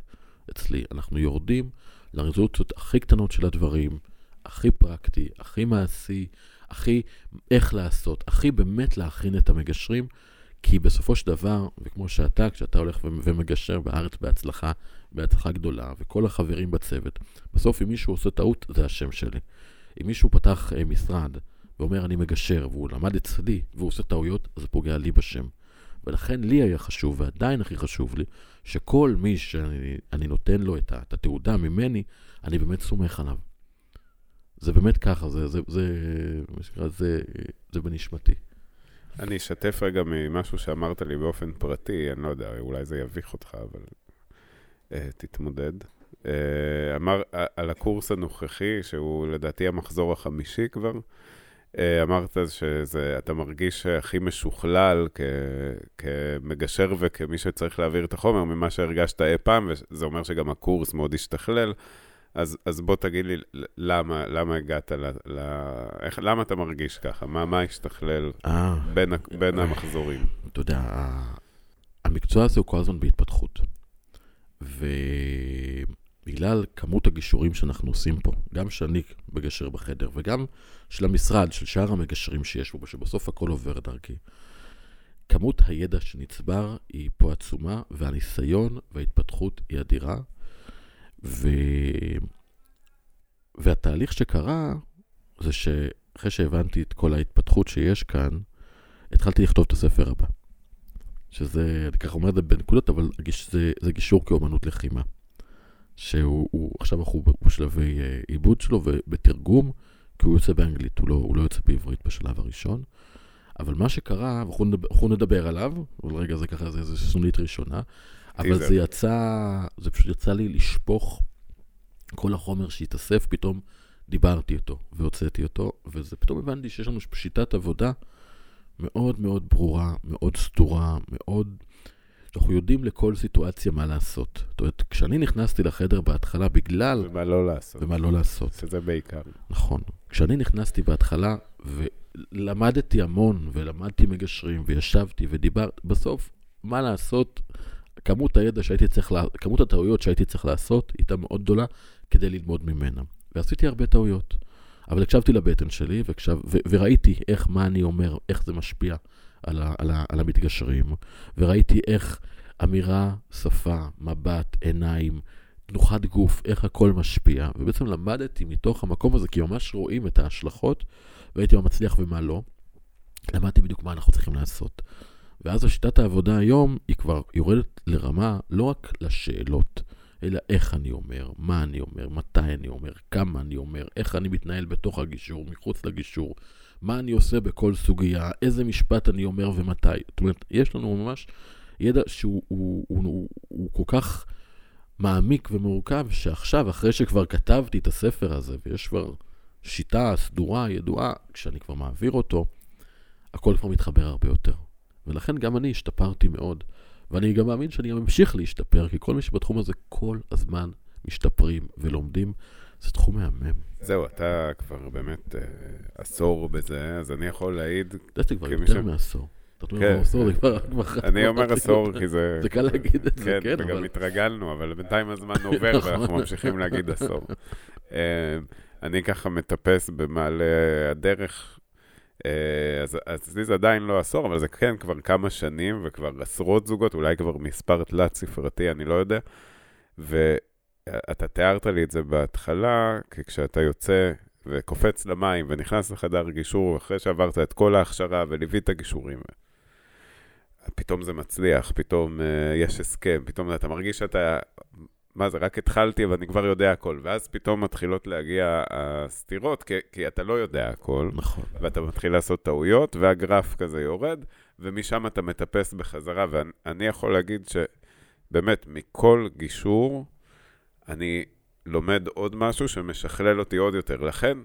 אצלי. אנחנו יורדים לרזולוציות הכי קטנות של הדברים, הכי פרקטי, הכי מעשי, הכי איך לעשות, הכי באמת להכין את המגשרים, כי בסופו של דבר, וכמו שאתה, כשאתה הולך ומגשר בארץ בהצלחה, בהצלחה גדולה, וכל החברים בצוות, בסוף אם מישהו עושה טעות, זה השם שלי. אם מישהו פתח אה, משרד ואומר אני מגשר, והוא למד אצלי, והוא עושה טעויות, זה פוגע לי בשם. ולכן לי היה חשוב, ועדיין הכי חשוב לי, שכל מי שאני אני נותן לו את, התעודה ממני, אני באמת סומך עליו. זה באמת ככה, זה, זה, זה, מה שנקרא, זה, זה בנשמתי. אני אשתף רגע ממשהו שאמרת לי באופן פרטי, אני לא יודע, אולי זה יביך אותך, אבל uh, תתמודד. Uh, אמר, על הקורס הנוכחי, שהוא לדעתי המחזור החמישי כבר, אמרת שאתה מרגיש הכי משוכלל כ, כמגשר וכמי שצריך להעביר את החומר ממה שהרגשת אי פעם, וזה אומר שגם הקורס מאוד השתכלל. אז, אז בוא תגיד לי, למה, למה הגעת ל... ל איך, למה אתה מרגיש ככה? מה, מה השתכלל אה, בין, בין המחזורים? אתה יודע, המקצוע הזה הוא כל הזמן בהתפתחות. ובגלל כמות הגישורים שאנחנו עושים פה, גם שאני מגשר בחדר, וגם של המשרד, של שאר המגשרים שיש פה, שבסוף הכל עובר דרכי, כמות הידע שנצבר היא פה עצומה, והניסיון וההתפתחות היא אדירה. ו... והתהליך שקרה, זה שאחרי שהבנתי את כל ההתפתחות שיש כאן, התחלתי לכתוב את הספר הבא. שזה, אני ככה אומר את זה בנקודות, אבל זה, זה גישור כאומנות לחימה. שהוא, הוא, עכשיו אנחנו בשלבי אה, עיבוד שלו ובתרגום, כי הוא יוצא באנגלית, הוא לא, הוא לא יוצא בעברית בשלב הראשון. אבל מה שקרה, ואנחנו נדבר, אנחנו נדבר עליו, אבל רגע זה ככה, זה, זה סנונית ראשונה, אבל. זה יצא, זה פשוט יצא לי לשפוך כל החומר שהתאסף, פתאום דיברתי אותו והוצאתי אותו, וזה פתאום הבנתי שיש לנו שיטת עבודה מאוד מאוד ברורה, מאוד סדורה, מאוד... אנחנו יודעים לכל סיטואציה מה לעשות. זאת אומרת, כשאני נכנסתי לחדר בהתחלה בגלל... ומה לא לעשות. ומה לא לעשות. שזה בעיקר. נכון. כשאני נכנסתי בהתחלה ולמדתי המון, ולמדתי מגשרים, וישבתי ודיברתי, בסוף, מה לעשות, כמות הידע שהייתי צריך, לה... כמות הטעויות שהייתי צריך לעשות, הייתה מאוד גדולה כדי ללמוד ממנה. ועשיתי הרבה טעויות. אבל הקשבתי לבטן שלי, והקשב... ו... וראיתי איך, מה אני אומר, איך זה משפיע על, ה... על, ה... על המתגשרים, וראיתי איך אמירה, שפה, מבט, עיניים, תנוחת גוף, איך הכל משפיע, ובעצם למדתי מתוך המקום הזה, כי ממש רואים את ההשלכות, והייתי מה מצליח ומה לא. למדתי בדיוק מה אנחנו צריכים לעשות. ואז השיטת העבודה היום, היא כבר יורדת לרמה לא רק לשאלות, אלא איך אני אומר, מה אני אומר, מתי אני אומר, כמה אני אומר, איך אני מתנהל בתוך הגישור, מחוץ לגישור, מה אני עושה בכל סוגיה, איזה משפט אני אומר ומתי. זאת אומרת, יש לנו ממש ידע שהוא הוא, הוא, הוא, הוא כל כך מעמיק ומורכב, שעכשיו, אחרי שכבר כתבתי את הספר הזה, ויש כבר שיטה סדורה, ידועה, כשאני כבר מעביר אותו, הכל כבר מתחבר הרבה יותר. ולכן גם אני השתפרתי מאוד. ואני גם מאמין שאני גם אמשיך להשתפר, כי כל מי שבתחום הזה כל הזמן משתפרים ולומדים. זה תחום מהמם. זהו, אתה כבר באמת אה, עשור בזה, אז אני יכול להעיד, לדעתי כבר יותר מעשור. כן. אני אומר עשור. כי זה... זה קל להגיד את זה, כן, כן, וגם אבל... התרגלנו, אבל בינתיים הזמן עובר נכון. ואנחנו ממשיכים להגיד עשור. אה, אני ככה מטפס במעלה הדרך. אה, אז אצלי זה עדיין לא עשור, אבל זה כן כבר כמה שנים וכבר עשרות זוגות, אולי כבר מספר תלת-ספרתי, אני לא יודע. ואתה תיארת לי את זה בהתחלה, כי כשאתה יוצא וקופץ למים ונכנס לחדר גישור, אחרי שעברת את כל ההכשרה וליווית גישורים, פתאום זה מצליח, פתאום uh, יש הסכם, פתאום אתה מרגיש שאתה, מה זה, רק התחלתי ואני כבר יודע הכל, ואז פתאום מתחילות להגיע הסתירות, כי, כי אתה לא יודע הכל, נכון. ואתה מתחיל לעשות טעויות, והגרף כזה יורד, ומשם אתה מטפס בחזרה, ואני יכול להגיד שבאמת, מכל גישור, אני לומד עוד משהו שמשכלל אותי עוד יותר. לכן,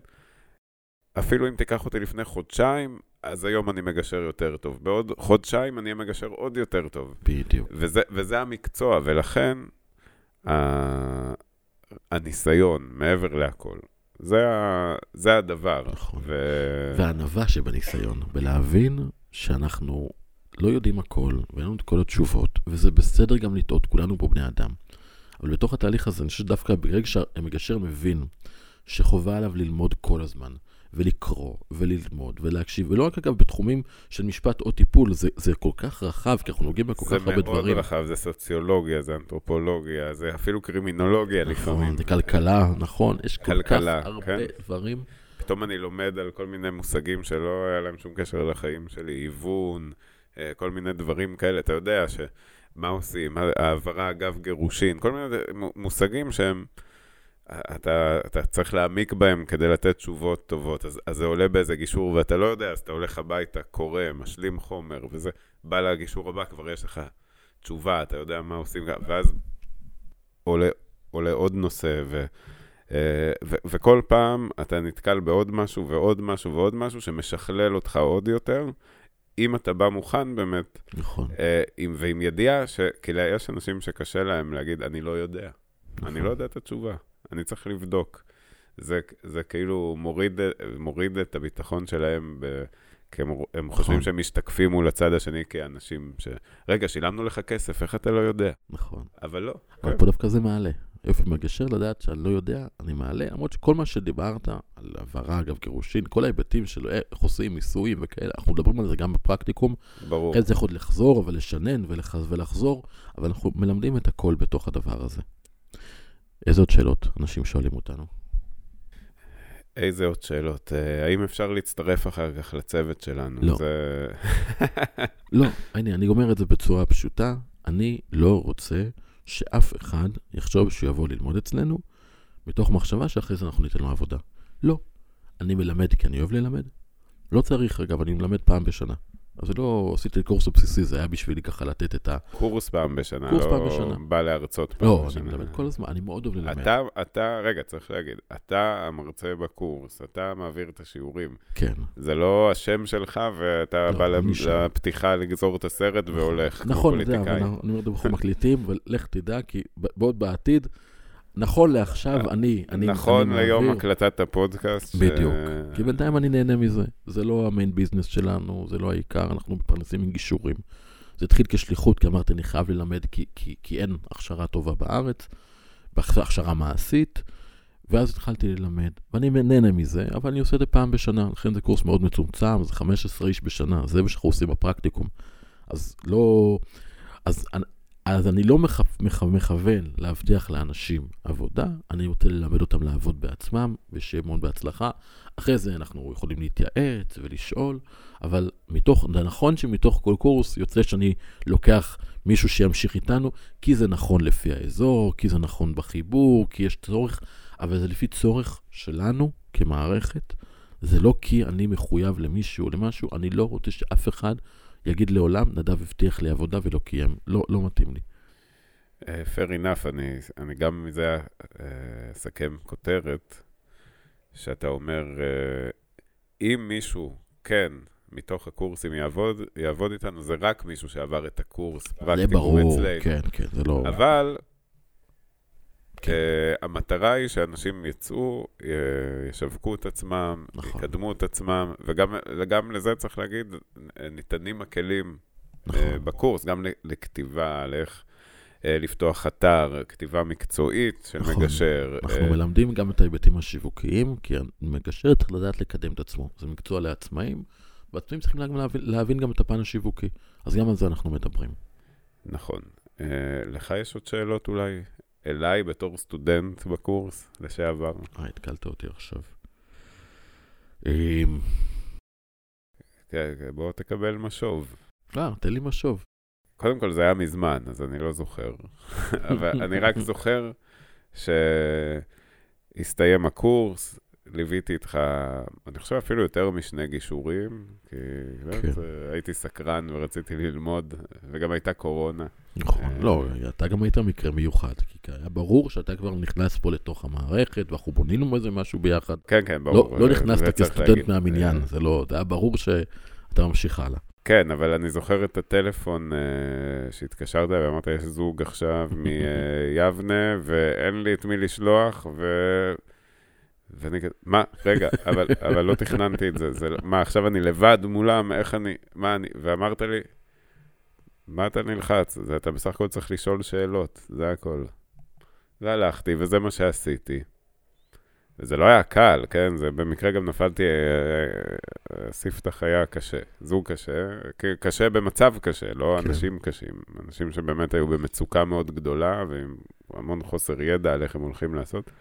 אפילו אם תיקח אותי לפני חודשיים, אז היום אני מגשר יותר טוב. בעוד חודשיים אני אהיה מגשר עוד יותר טוב. בדיוק. וזה, וזה המקצוע, ולכן ה... הניסיון, מעבר להכל, זה, ה... זה הדבר. נכון. ו... והענווה שבניסיון, בלהבין שאנחנו לא יודעים הכל, ואין לנו את כל התשובות, וזה בסדר גם לטעות, כולנו פה בני אדם. אבל בתוך התהליך הזה, אני חושב שדווקא ברגע שהמגשר מבין שחובה עליו ללמוד כל הזמן, ולקרוא, וללמוד, ולהקשיב, ולא רק אגב בתחומים של משפט או טיפול, זה, זה כל כך רחב, כי אנחנו נוגעים בכל כך הרבה דברים. זה מאוד רחב, זה סוציולוגיה, זה אנתרופולוגיה, זה אפילו קרימינולוגיה נכון, לפעמים. זה כלכלה, נכון, יש כל כלכלה, כך הרבה כן? דברים. פתאום אני לומד על כל מיני מושגים שלא היה להם שום קשר לחיים שלי, היוון, אה, כל מיני דברים כאלה, אתה יודע ש... מה עושים, העברה אגב גירושין, כל מיני מושגים שהם... אתה, אתה צריך להעמיק בהם כדי לתת תשובות טובות, אז, אז זה עולה באיזה גישור ואתה לא יודע, אז אתה הולך הביתה, קורא, משלים חומר, וזה בא לגישור הבא, כבר יש לך תשובה, אתה יודע מה עושים, ואז עולה, עולה עוד נושא, ו, אה, ו, וכל פעם אתה נתקל בעוד משהו ועוד משהו ועוד משהו שמשכלל אותך עוד יותר. אם אתה בא מוכן באמת, נכון. אה, עם, ועם ידיעה, שכאילו יש אנשים שקשה להם להגיד, אני לא יודע. נכון. אני לא יודע את התשובה. אני צריך לבדוק. זה, זה כאילו מוריד, מוריד את הביטחון שלהם, ב, כי הם, הם נכון. חושבים שהם משתקפים מול הצד השני כאנשים ש... רגע, שילמנו לך כסף, איך אתה לא יודע? נכון. אבל לא. אבל כן. פה דווקא זה מעלה. יופי מגשר לדעת שאני לא יודע, אני מעלה, למרות שכל מה שדיברת, על העברה, אגב, גירושין, כל ההיבטים של איך עושים ניסויים וכאלה, אנחנו מדברים על זה גם בפרקטיקום. ברור. אחרי זה יכול לחזור, אבל לשנן ולח... ולחזור, אבל אנחנו מלמדים את הכל בתוך הדבר הזה. איזה עוד שאלות אנשים שואלים אותנו? איזה עוד שאלות? Uh, האם אפשר להצטרף אחר כך לצוות שלנו? לא. זה... לא, הנה, אני אומר את זה בצורה פשוטה. אני לא רוצה שאף אחד יחשוב שהוא יבוא ללמוד אצלנו, מתוך מחשבה שאחרי זה אנחנו ניתן לו עבודה. לא. אני מלמד כי אני אוהב ללמד. לא צריך, אגב, אני מלמד פעם בשנה. אז לא עשיתי קורס הבסיסי, זה היה בשבילי ככה לתת את ה... קורס פעם בשנה, קורס לא פעם בשנה. בא להרצות פעם לא, בשנה. לא, אני מלמד כל הזמן, אני מאוד אוהב ללמד. אתה, אתה, רגע, צריך להגיד, אתה המרצה בקורס, אתה מעביר את השיעורים. כן. זה לא השם שלך, ואתה לא, בא. לפתיחה לגזור את הסרט והולך, כמו נכון, אבל פוליטיקאי. אני אומר אנחנו מקליטים, ולך תדע, כי בעוד בעתיד, נכון לעכשיו, אני, אני, נכון אני ליום מעביר- הקלטת הפודקאסט. ש- בדיוק. כי בינתיים אני נהנה מזה. זה לא המיין ביזנס שלנו, זה לא העיקר, אנחנו מתפרנסים עם גישורים. זה התחיל כשליחות, כי אמרתי, אני חייב ללמד, כי, כי, כי אין הכשרה טובה בארץ, הכשרה מעשית, ואז התחלתי ללמד, ואני נהנה מזה, אבל אני עושה את זה פעם בשנה, לכן זה קורס מאוד מצומצם, זה 15 איש בשנה, זה מה שאנחנו עושים בפרקטיקום. אז לא... אז, אז אני לא מכ, מכ, מכוון להבטיח לאנשים עבודה, אני רוצה ללמד אותם לעבוד בעצמם, ושיהיה מאוד בהצלחה. אחרי זה אנחנו יכולים להתייעץ ולשאול, אבל מתוך, זה נכון שמתוך כל קורס יוצא שאני לוקח מישהו שימשיך איתנו, כי זה נכון לפי האזור, כי זה נכון בחיבור, כי יש צורך, אבל זה לפי צורך שלנו כמערכת. זה לא כי אני מחויב למישהו או למשהו, אני לא רוצה שאף אחד יגיד לעולם, נדב הבטיח לי עבודה ולא קיים. לא, לא מתאים לי. אה, fair enough, אני, אני גם מזה אה, אסכם כותרת, שאתה אומר, אה, אם מישהו, כן, מתוך הקורסים יעבוד, יעבוד איתנו, זה רק מישהו שעבר את הקורס זה פרקטיקום ברור, אצלנו. כן, כן, זה לא... אבל כן. uh, המטרה היא שאנשים יצאו, י- ישווקו את עצמם, נכון. יקדמו את עצמם, וגם גם לזה צריך להגיד, אה, ניתנים הכלים נכון. uh, בקורס, גם לכתיבה, על איך uh, לפתוח אתר, כתיבה מקצועית של נכון. מגשר. אנחנו אה, מלמדים גם את ההיבטים השיווקיים, כי המגשר צריך לדעת לקדם את עצמו. זה מקצוע לעצמאים, והצדדים צריכים גם להבין, להבין גם את הפן השיווקי. אז גם על זה אנחנו מדברים. נכון. אה, לך יש עוד שאלות אולי? אליי בתור סטודנט בקורס לשעבר? אה, התקלת אותי עכשיו. אמ, כן, כן, בוא תקבל משוב. אה, תן לי משוב. קודם כל זה היה מזמן, אז אני לא זוכר. [laughs] אבל אני רק זוכר שהסתיים הקורס, ליוויתי איתך, אני חושב אפילו יותר משני גישורים, כי כן. באמת, הייתי סקרן ורציתי ללמוד, וגם הייתה קורונה. נכון, אה, לא, אתה גם היית מקרה מיוחד, כי היה ברור שאתה כבר נכנס פה לתוך המערכת, ואנחנו בונינו איזה משהו ביחד. כן, כן, לא, ברור. לא אה, נכנסת כסטודנט. מהמניין, אה, זה לא, זה היה ברור שאתה ממשיך הלאה. כן, אבל אני זוכר את הטלפון uh, שהתקשרת ואמרת, יש זוג עכשיו [laughs] מיבנה, ואין לי את מי לשלוח, ו... ואני כזה, מה, רגע, אבל, אבל לא תכננתי את זה, זה, לא- מה, עכשיו אני לבד מולם, איך אני, מה אני, ואמרת לי, מה אתה נלחץ? זה, אתה בסך הכל צריך לשאול שאלות, זה הכל. והלכתי, וזה מה שעשיתי. וזה לא היה קל, כן? זה במקרה גם נפלתי, אה, אה, ספתח היה קשה, זוג קשה, קשה במצב קשה, לא כן. אנשים קשים. אנשים שבאמת היו במצוקה מאוד גדולה ועם המון חוסר ידע על איך הם הולכים לעשות.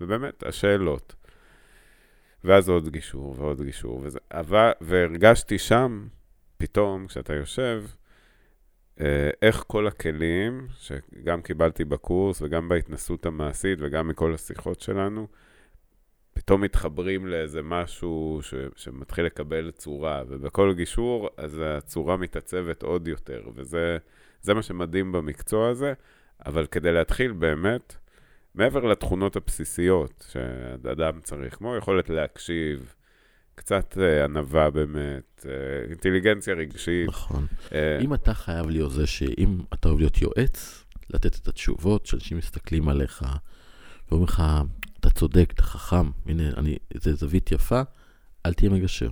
ובאמת, השאלות. ואז עוד גישור ועוד גישור, וזה, אבל, והרגשתי שם, פתאום, כשאתה יושב, אה, איך כל הכלים, שגם קיבלתי בקורס וגם בהתנסות המעשית וגם מכל השיחות שלנו, פתאום מתחברים לאיזה משהו ש, שמתחיל לקבל צורה, ובכל גישור, אז הצורה מתעצבת עוד יותר, וזה זה מה שמדהים במקצוע הזה, אבל כדי להתחיל באמת, מעבר לתכונות הבסיסיות שאדם צריך, כמו יכולת להקשיב, קצת אה, ענווה באמת, אה, אינטליגנציה רגשית. נכון. אה, אם אתה חייב להיות זה שאם אתה אוהב להיות יועץ, לתת את התשובות שאנשים מסתכלים עליך, ואומרים לך, אתה צודק, אתה חכם, הנה, אני, זה זווית יפה, אל תהיה מגשר.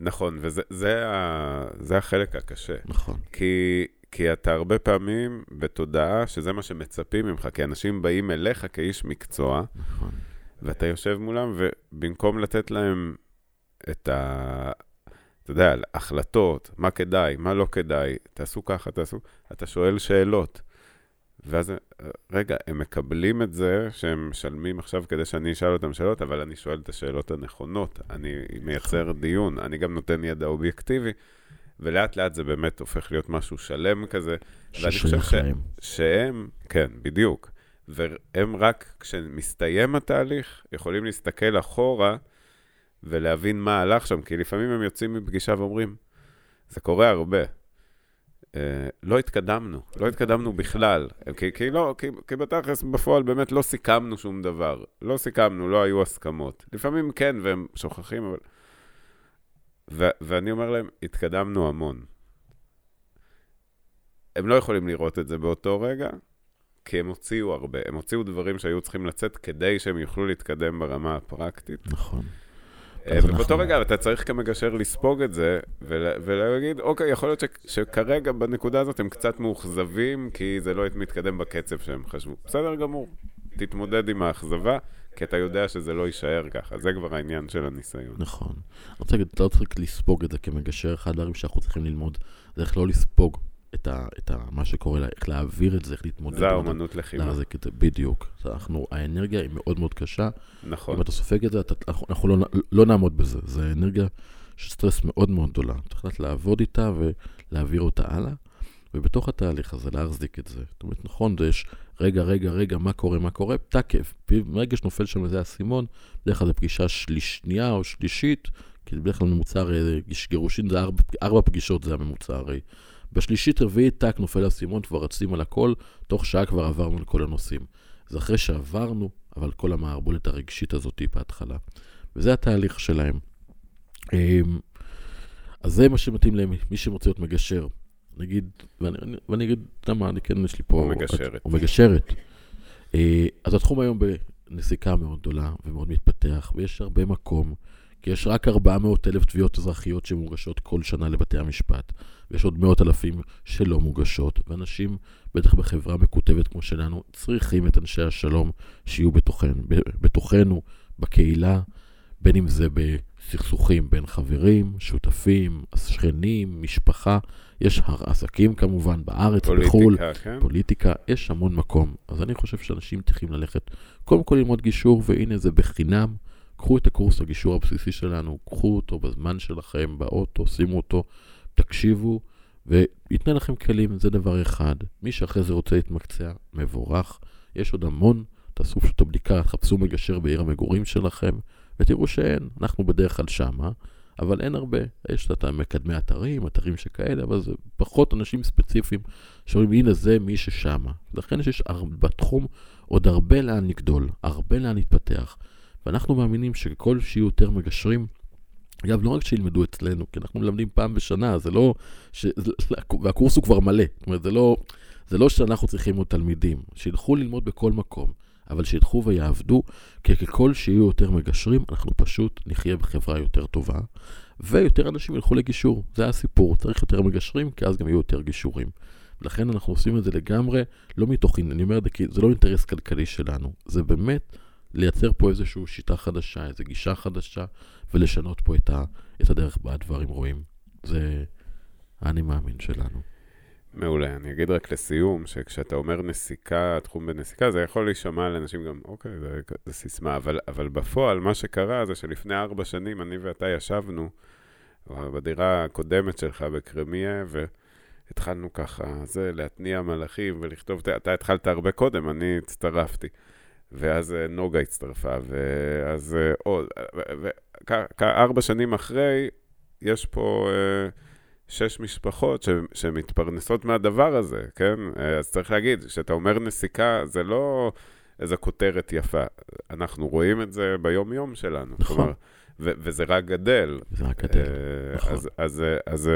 נכון, וזה זה ה, זה החלק הקשה. נכון. כי, כי אתה הרבה פעמים בתודעה שזה מה שמצפים ממך, כי אנשים באים אליך כאיש מקצוע, נכון. ואתה יושב מולם, ובמקום לתת להם את ה... אתה יודע, החלטות, מה כדאי, מה לא כדאי, תעשו ככה, תעשו... אתה שואל שאלות. ואז, רגע, הם מקבלים את זה שהם משלמים עכשיו כדי שאני אשאל אותם שאלות, אבל אני שואל את השאלות הנכונות, אני מייצר דיון, אני גם נותן ידע אובייקטיבי, ולאט לאט זה באמת הופך להיות משהו שלם כזה. ואני חושב ש-. שהם, כן, בדיוק. והם רק, כשמסתיים התהליך, יכולים להסתכל אחורה ולהבין מה הלך שם, כי לפעמים הם יוצאים מפגישה ואומרים, זה קורה הרבה. אה, לא התקדמנו, לא התקדמנו בכלל. כי, כי, לא, כי, כי בתכלס בפועל באמת לא סיכמנו שום דבר. לא סיכמנו, לא היו הסכמות. לפעמים כן, והם שוכחים, אבל... ו- ואני אומר להם, התקדמנו המון. הם לא יכולים לראות את זה באותו רגע, כי הם הוציאו הרבה. הם הוציאו דברים שהיו צריכים לצאת כדי שהם יוכלו להתקדם ברמה הפרקטית. נכון. אה, ובאותו רגע אתה צריך כמגשר לספוג את זה, ול- ולהגיד, אוקיי, יכול להיות שכרגע בנקודה הזאת הם קצת מאוכזבים, כי זה לא מתקדם בקצב שהם חשבו. בסדר גמור, תתמודד עם האכזבה, כי אתה יודע שזה לא יישאר ככה. זה כבר העניין של הניסיון. נכון. אני רוצה להגיד, אתה לא צריך לספוג את זה כמגשר, אחד הדברים שאנחנו צריכים ללמוד, זה איך לא לספוג את, ה, את ה, מה שקורה, לה, איך להעביר את זה, איך להתמודד. זה האומנות לחימה. להחזיק את זה, בדיוק. אנחנו, האנרגיה היא מאוד מאוד קשה. נכון. אם אתה סופג את זה, אתה, אנחנו, אנחנו לא, לא נעמוד בזה. זה אנרגיה של סטרס מאוד מאוד גדולה. צריך לדעת לעבוד איתה ולהעביר אותה הלאה, ובתוך התהליך הזה להחזיק את זה. זאת אומרת, נכון, זה יש רגע, רגע, רגע, מה קורה, מה קורה, תקף. ברגע שנופל שם איזה אסימון, בדרך כלל זו פגישה שנייה או שלישית, כי בדרך כלל ממוצע הרי גירושין זה ארבע, ארבע פגישות, זה הממוצע הרי. בשלישית, רביעית, טאק, נופל האסימון, כבר רצים על הכל, תוך שעה כבר עברנו על כל הנושאים. זה אחרי שעברנו, אבל כל המערבולת הרגשית הזאת בהתחלה. וזה התהליך שלהם. אמ, אז זה מה שמתאים למי שרוצה להיות מגשר. נגיד, ואני, אני- ואני אגיד, אתה יודע מה, אני כן, יש לי פה... או מגשרת. או מגשרת. אה, אז התחום היום בנסיקה מאוד גדולה ומאוד מתפתח, ויש הרבה מקום, כי יש רק 400 אלף תביעות אזרחיות שמוגשות כל שנה לבתי המשפט, ויש עוד מאות אלפים שלא מוגשות, ואנשים, בטח בחברה מקוטבת כמו שלנו, צריכים את אנשי השלום שיהיו בתוכנו, בתוכנו, בקהילה, בין אם זה סכסוכים בין חברים, שותפים, שכנים, משפחה. יש עסקים כמובן בארץ, פוליטיקה, בחו"ל, כן? פוליטיקה, יש המון מקום. אז אני חושב שאנשים צריכים ללכת, קודם כל ללמוד גישור, והנה זה בחינם. קחו את הקורס הגישור הבסיסי שלנו, קחו אותו בזמן שלכם, באוטו, שימו אותו, תקשיבו, וייתן לכם כלים, זה דבר אחד. מי שאחרי זה רוצה להתמקצע, מבורך. יש עוד המון, תעשו פשוט את הבדיקה, תחפשו מגשר בעיר המגורים שלכם, ותראו שאין, אנחנו בדרך כלל שמה, אבל אין הרבה. יש את מקדמי אתרים, אתרים שכאלה, אבל זה פחות אנשים ספציפיים שאומרים, הנה זה מי ששמה. לכן יש בתחום עוד הרבה לאן לגדול, הרבה לאן להתפתח. ואנחנו מאמינים שככל שיהיו יותר מגשרים, אגב, לא רק שילמדו אצלנו, כי אנחנו מלמדים פעם בשנה, זה לא... ש... והקורס הוא כבר מלא. זאת אומרת, זה לא, זה לא שאנחנו צריכים עוד תלמידים. שילכו ללמוד בכל מקום, אבל שילכו ויעבדו, כי ככל שיהיו יותר מגשרים, אנחנו פשוט נחיה בחברה יותר טובה, ויותר אנשים ילכו לגישור. זה הסיפור, צריך יותר מגשרים, כי אז גם יהיו יותר גישורים. ולכן אנחנו עושים את זה לגמרי, לא מתוך, אני אומר את זה כי זה לא אינטרס כלכלי שלנו, זה באמת לייצר פה איזושהי שיטה חדשה, איזו גישה חדשה, ולשנות פה את, ה, את הדרך בה הדברים רואים. זה האני מאמין שלנו. מעולה. אני אגיד רק לסיום, שכשאתה אומר נסיקה, תחום בנסיקה, זה יכול להישמע לאנשים גם, אוקיי, זה, זה סיסמה, אבל, אבל בפועל, מה שקרה זה שלפני ארבע שנים אני ואתה ישבנו בדירה הקודמת שלך בקרמיה, והתחלנו ככה, זה, להתניע מלאכים ולכתוב, אתה התחלת הרבה קודם, אני הצטרפתי. ואז אה, נוגה הצטרפה, ואז אה, עוד, ארבע שנים אחרי, יש פה אה, שש משפחות ש, שמתפרנסות מהדבר הזה, כן? אז צריך להגיד, כשאתה אומר נסיקה, זה לא איזו כותרת יפה. אנחנו רואים את זה ביום-יום שלנו. נכון. כלומר, ו- וזה רק גדל. זה רק גדל, נכון. אז, אז, אז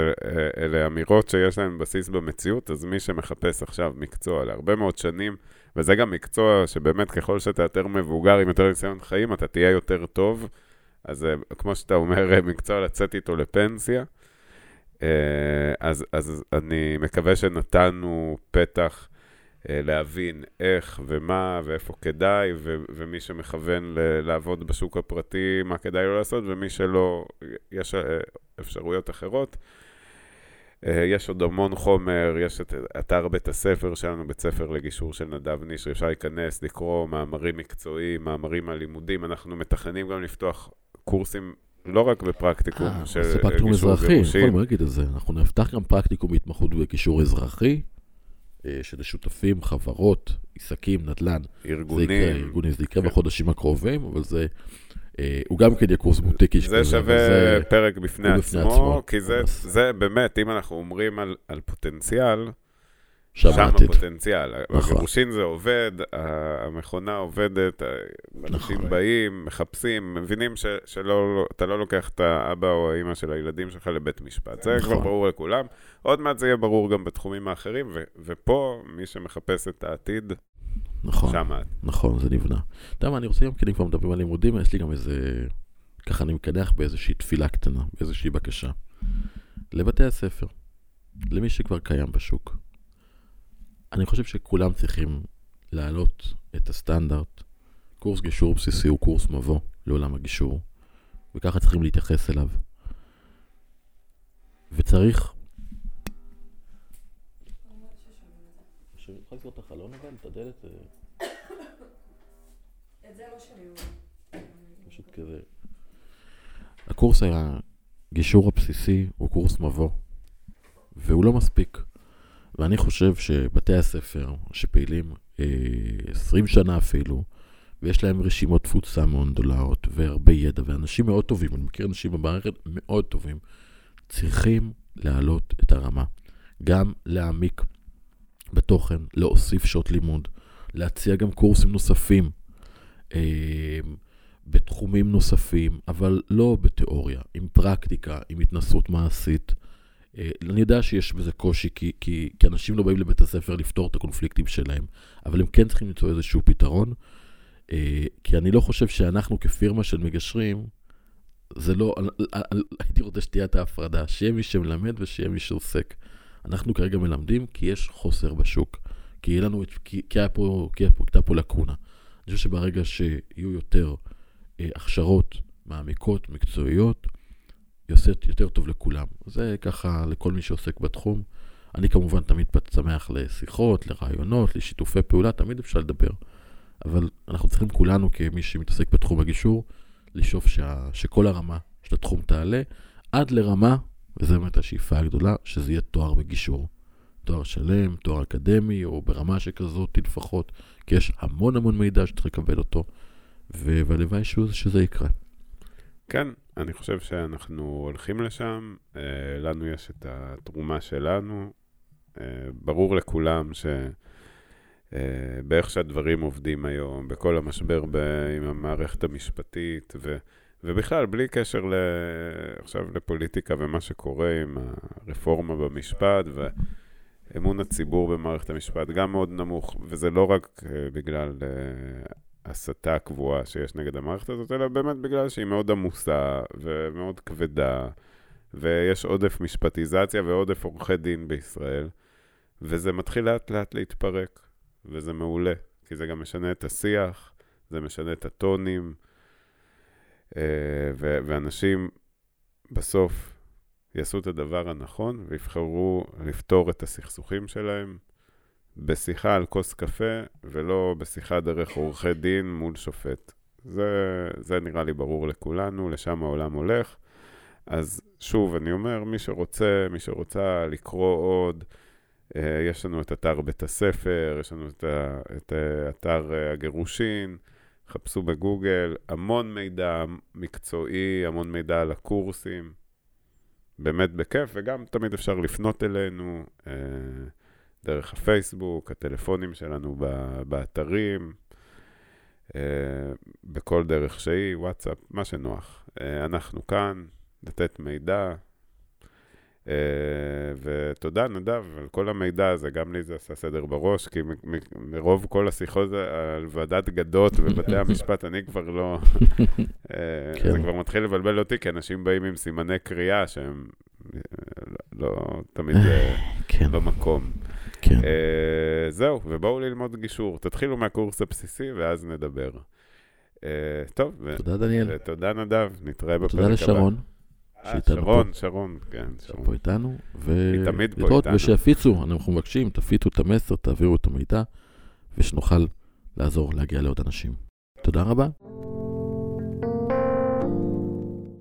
אלה אמירות שיש להן בסיס במציאות, אז מי שמחפש עכשיו מקצוע להרבה מאוד שנים, וזה גם מקצוע שבאמת ככל שאתה יותר מבוגר עם יותר ניסיון חיים, אתה תהיה יותר טוב. אז אה, כמו שאתה אומר, אה, מקצוע לצאת איתו לפנסיה. אה, אז, אז אני מקווה שנתנו פתח להבין איך ומה ואיפה כדאי, ו, ומי שמכוון ל- לעבוד בשוק הפרטי, מה כדאי לו לעשות, ומי שלא, יש אפשרויות אחרות. אה, יש עוד המון חומר, יש את אתר בית הספר שלנו, בית ספר לגישור של נדב נשרי, אפשר להיכנס, לקרוא מאמרים מקצועיים, מאמרים על לימודים, אנחנו מתכננים גם לפתוח קורסים לא רק בפרקטיקום אה, של גישור גירושים. פרקטיקום אזרחי, נכון להגיד את זה. אנחנו נפתח גם פרקטיקום בהתמחות בגישור אזרחי, אה, שזה שותפים, חברות, עסקים, נדל"ן. ארגונים. זה יקרה, ארגונים, זה יקרה כן. בחודשים הקרובים, אבל זה אה, הוא גם כן יהיה קורס בוטיקי זה שווה זה... פרק בפני עצמו, עצמו, כי זה, זה באמת, אם אנחנו אומרים על, על פוטנציאל, שם הפוטנציאל. נכון. הגירושין זה עובד, המכונה עובדת, אנשים נכון. באים, מחפשים, מבינים ש, שלא, אתה לא לוקח את האבא או האימא של הילדים שלך לבית משפט. זה נכון. כבר ברור לכולם. עוד מעט זה יהיה ברור גם בתחומים האחרים, ו, ופה, מי שמחפש את העתיד, נכון, שמה. נכון, זה נבנה. אתה יודע מה, אני רוצה גם, כי אם כבר מדברים על לימודים, יש לי גם איזה, ככה אני מקדח באיזושהי תפילה קטנה, באיזושהי בקשה. לבתי הספר, למי שכבר קיים בשוק. אני חושב שכולם צריכים להעלות את הסטנדרט. קורס גישור בסיסי הוא קורס מבוא לעולם הגישור, וככה צריכים להתייחס אליו. וצריך לסגור את החלון אבל? את הדלת? אה. את זה לא שומעים. פשוט כזה. הקורס הגישור הבסיסי הוא קורס מבוא, והוא לא מספיק. ואני חושב שבתי הספר שפעילים אה, 20 שנה אפילו, ויש להם רשימות תפוצה מאוד גדולות, והרבה ידע, ואנשים מאוד טובים, אני מכיר אנשים במערכת מאוד טובים, צריכים להעלות את הרמה. גם להעמיק בתוכן, להוסיף שעות לימוד, להציע גם קורסים נוספים אה, בתחומים נוספים, אבל לא בתיאוריה, עם פרקטיקה, עם התנסות מעשית. אה, אני יודע שיש בזה קושי, כי, כי, כי אנשים לא באים לבית הספר לפתור את הקונפליקטים שלהם, אבל הם כן צריכים למצוא איזשהו פתרון, אה, כי אני לא חושב שאנחנו כפירמה של מגשרים, זה לא, הייתי רוצה שתהיה את ההפרדה, שיהיה מי שמלמד ושיהיה מי שעוסק. אנחנו כרגע מלמדים כי יש חוסר בשוק. כי לנו, כי, כי, היה פה, כי הייתה פה לקונה. אני חושב שברגע שיהיו יותר אה, הכשרות מעמיקות, מקצועיות, יעשה יותר טוב לכולם. זה ככה לכל מי שעוסק בתחום. אני כמובן תמיד שמח לשיחות, לרעיונות, לשיתופי פעולה, תמיד אפשר לדבר. אבל אנחנו צריכים כולנו, כמי שמתעסק בתחום הגישור, לשאוף שה, שכל הרמה של התחום תעלה, עד לרמה, וזו באמת השאיפה הגדולה, שזה יהיה תואר בגישור. תואר שלם, תואר אקדמי, או ברמה שכזאת לפחות, כי יש המון המון מידע שצריך לקבל אותו, והלוואי שזה יקרה. כן, אני חושב שאנחנו הולכים לשם, אה, לנו יש את התרומה שלנו. אה, ברור לכולם ש... אה, באיך שהדברים עובדים היום, בכל המשבר ב... עם המערכת המשפטית, ו... ובכלל, בלי קשר ל... עכשיו לפוליטיקה ומה שקורה עם הרפורמה במשפט, ואמון הציבור במערכת המשפט גם מאוד נמוך, וזה לא רק בגלל הסתה קבועה שיש נגד המערכת הזאת, אלא באמת בגלל שהיא מאוד עמוסה ומאוד כבדה, ויש עודף משפטיזציה ועודף עורכי דין בישראל, וזה מתחיל לאט לאט להתפרק, וזה מעולה, כי זה גם משנה את השיח, זה משנה את הטונים, אה, ו- ואנשים בסוף יעשו את הדבר הנכון ויבחרו לפתור את הסכסוכים שלהם. בשיחה על כוס קפה, ולא בשיחה דרך עורכי דין מול שופט. זה, זה נראה לי ברור לכולנו, לשם העולם הולך. אז שוב, אני אומר, מי שרוצה, מי שרוצה לקרוא עוד, אה, יש לנו את אתר בית הספר, יש לנו את, את אתר אה, הגירושין, חפשו בגוגל, המון מידע מקצועי, המון מידע על הקורסים, באמת בכיף, וגם תמיד אפשר לפנות אלינו. אה, דרך הפייסבוק, הטלפונים שלנו באתרים, אה, בכל דרך שהיא, וואטסאפ, מה שנוח. אה, אנחנו כאן, לתת מידע. Uh, ותודה, נדב, על כל המידע הזה, גם לי זה עשה סדר בראש, כי מרוב כל השיחות על ועדת גדות ובתי [laughs] המשפט, אני כבר לא... uh, כן. זה כבר מתחיל לבלבל אותי, כי אנשים באים עם סימני קריאה שהם לא, לא תמיד [sighs] כן. במקום. כן. זהו, ובואו ללמוד גישור. תתחילו מהקורס הבסיסי ואז נדבר. טוב. תודה, דניאל. ותודה, נדב. נתראה בפרק הבא. תודה לשרון. אה, שרון, שרון, כן, שרון. פה איתנו. ו... היא תמיד פה איתנו. ושיפיצו, אנחנו מבקשים, תפיצו את המסר, תעבירו את המידע, ושנוכל לעזור להגיע לעוד אנשים. תודה רבה.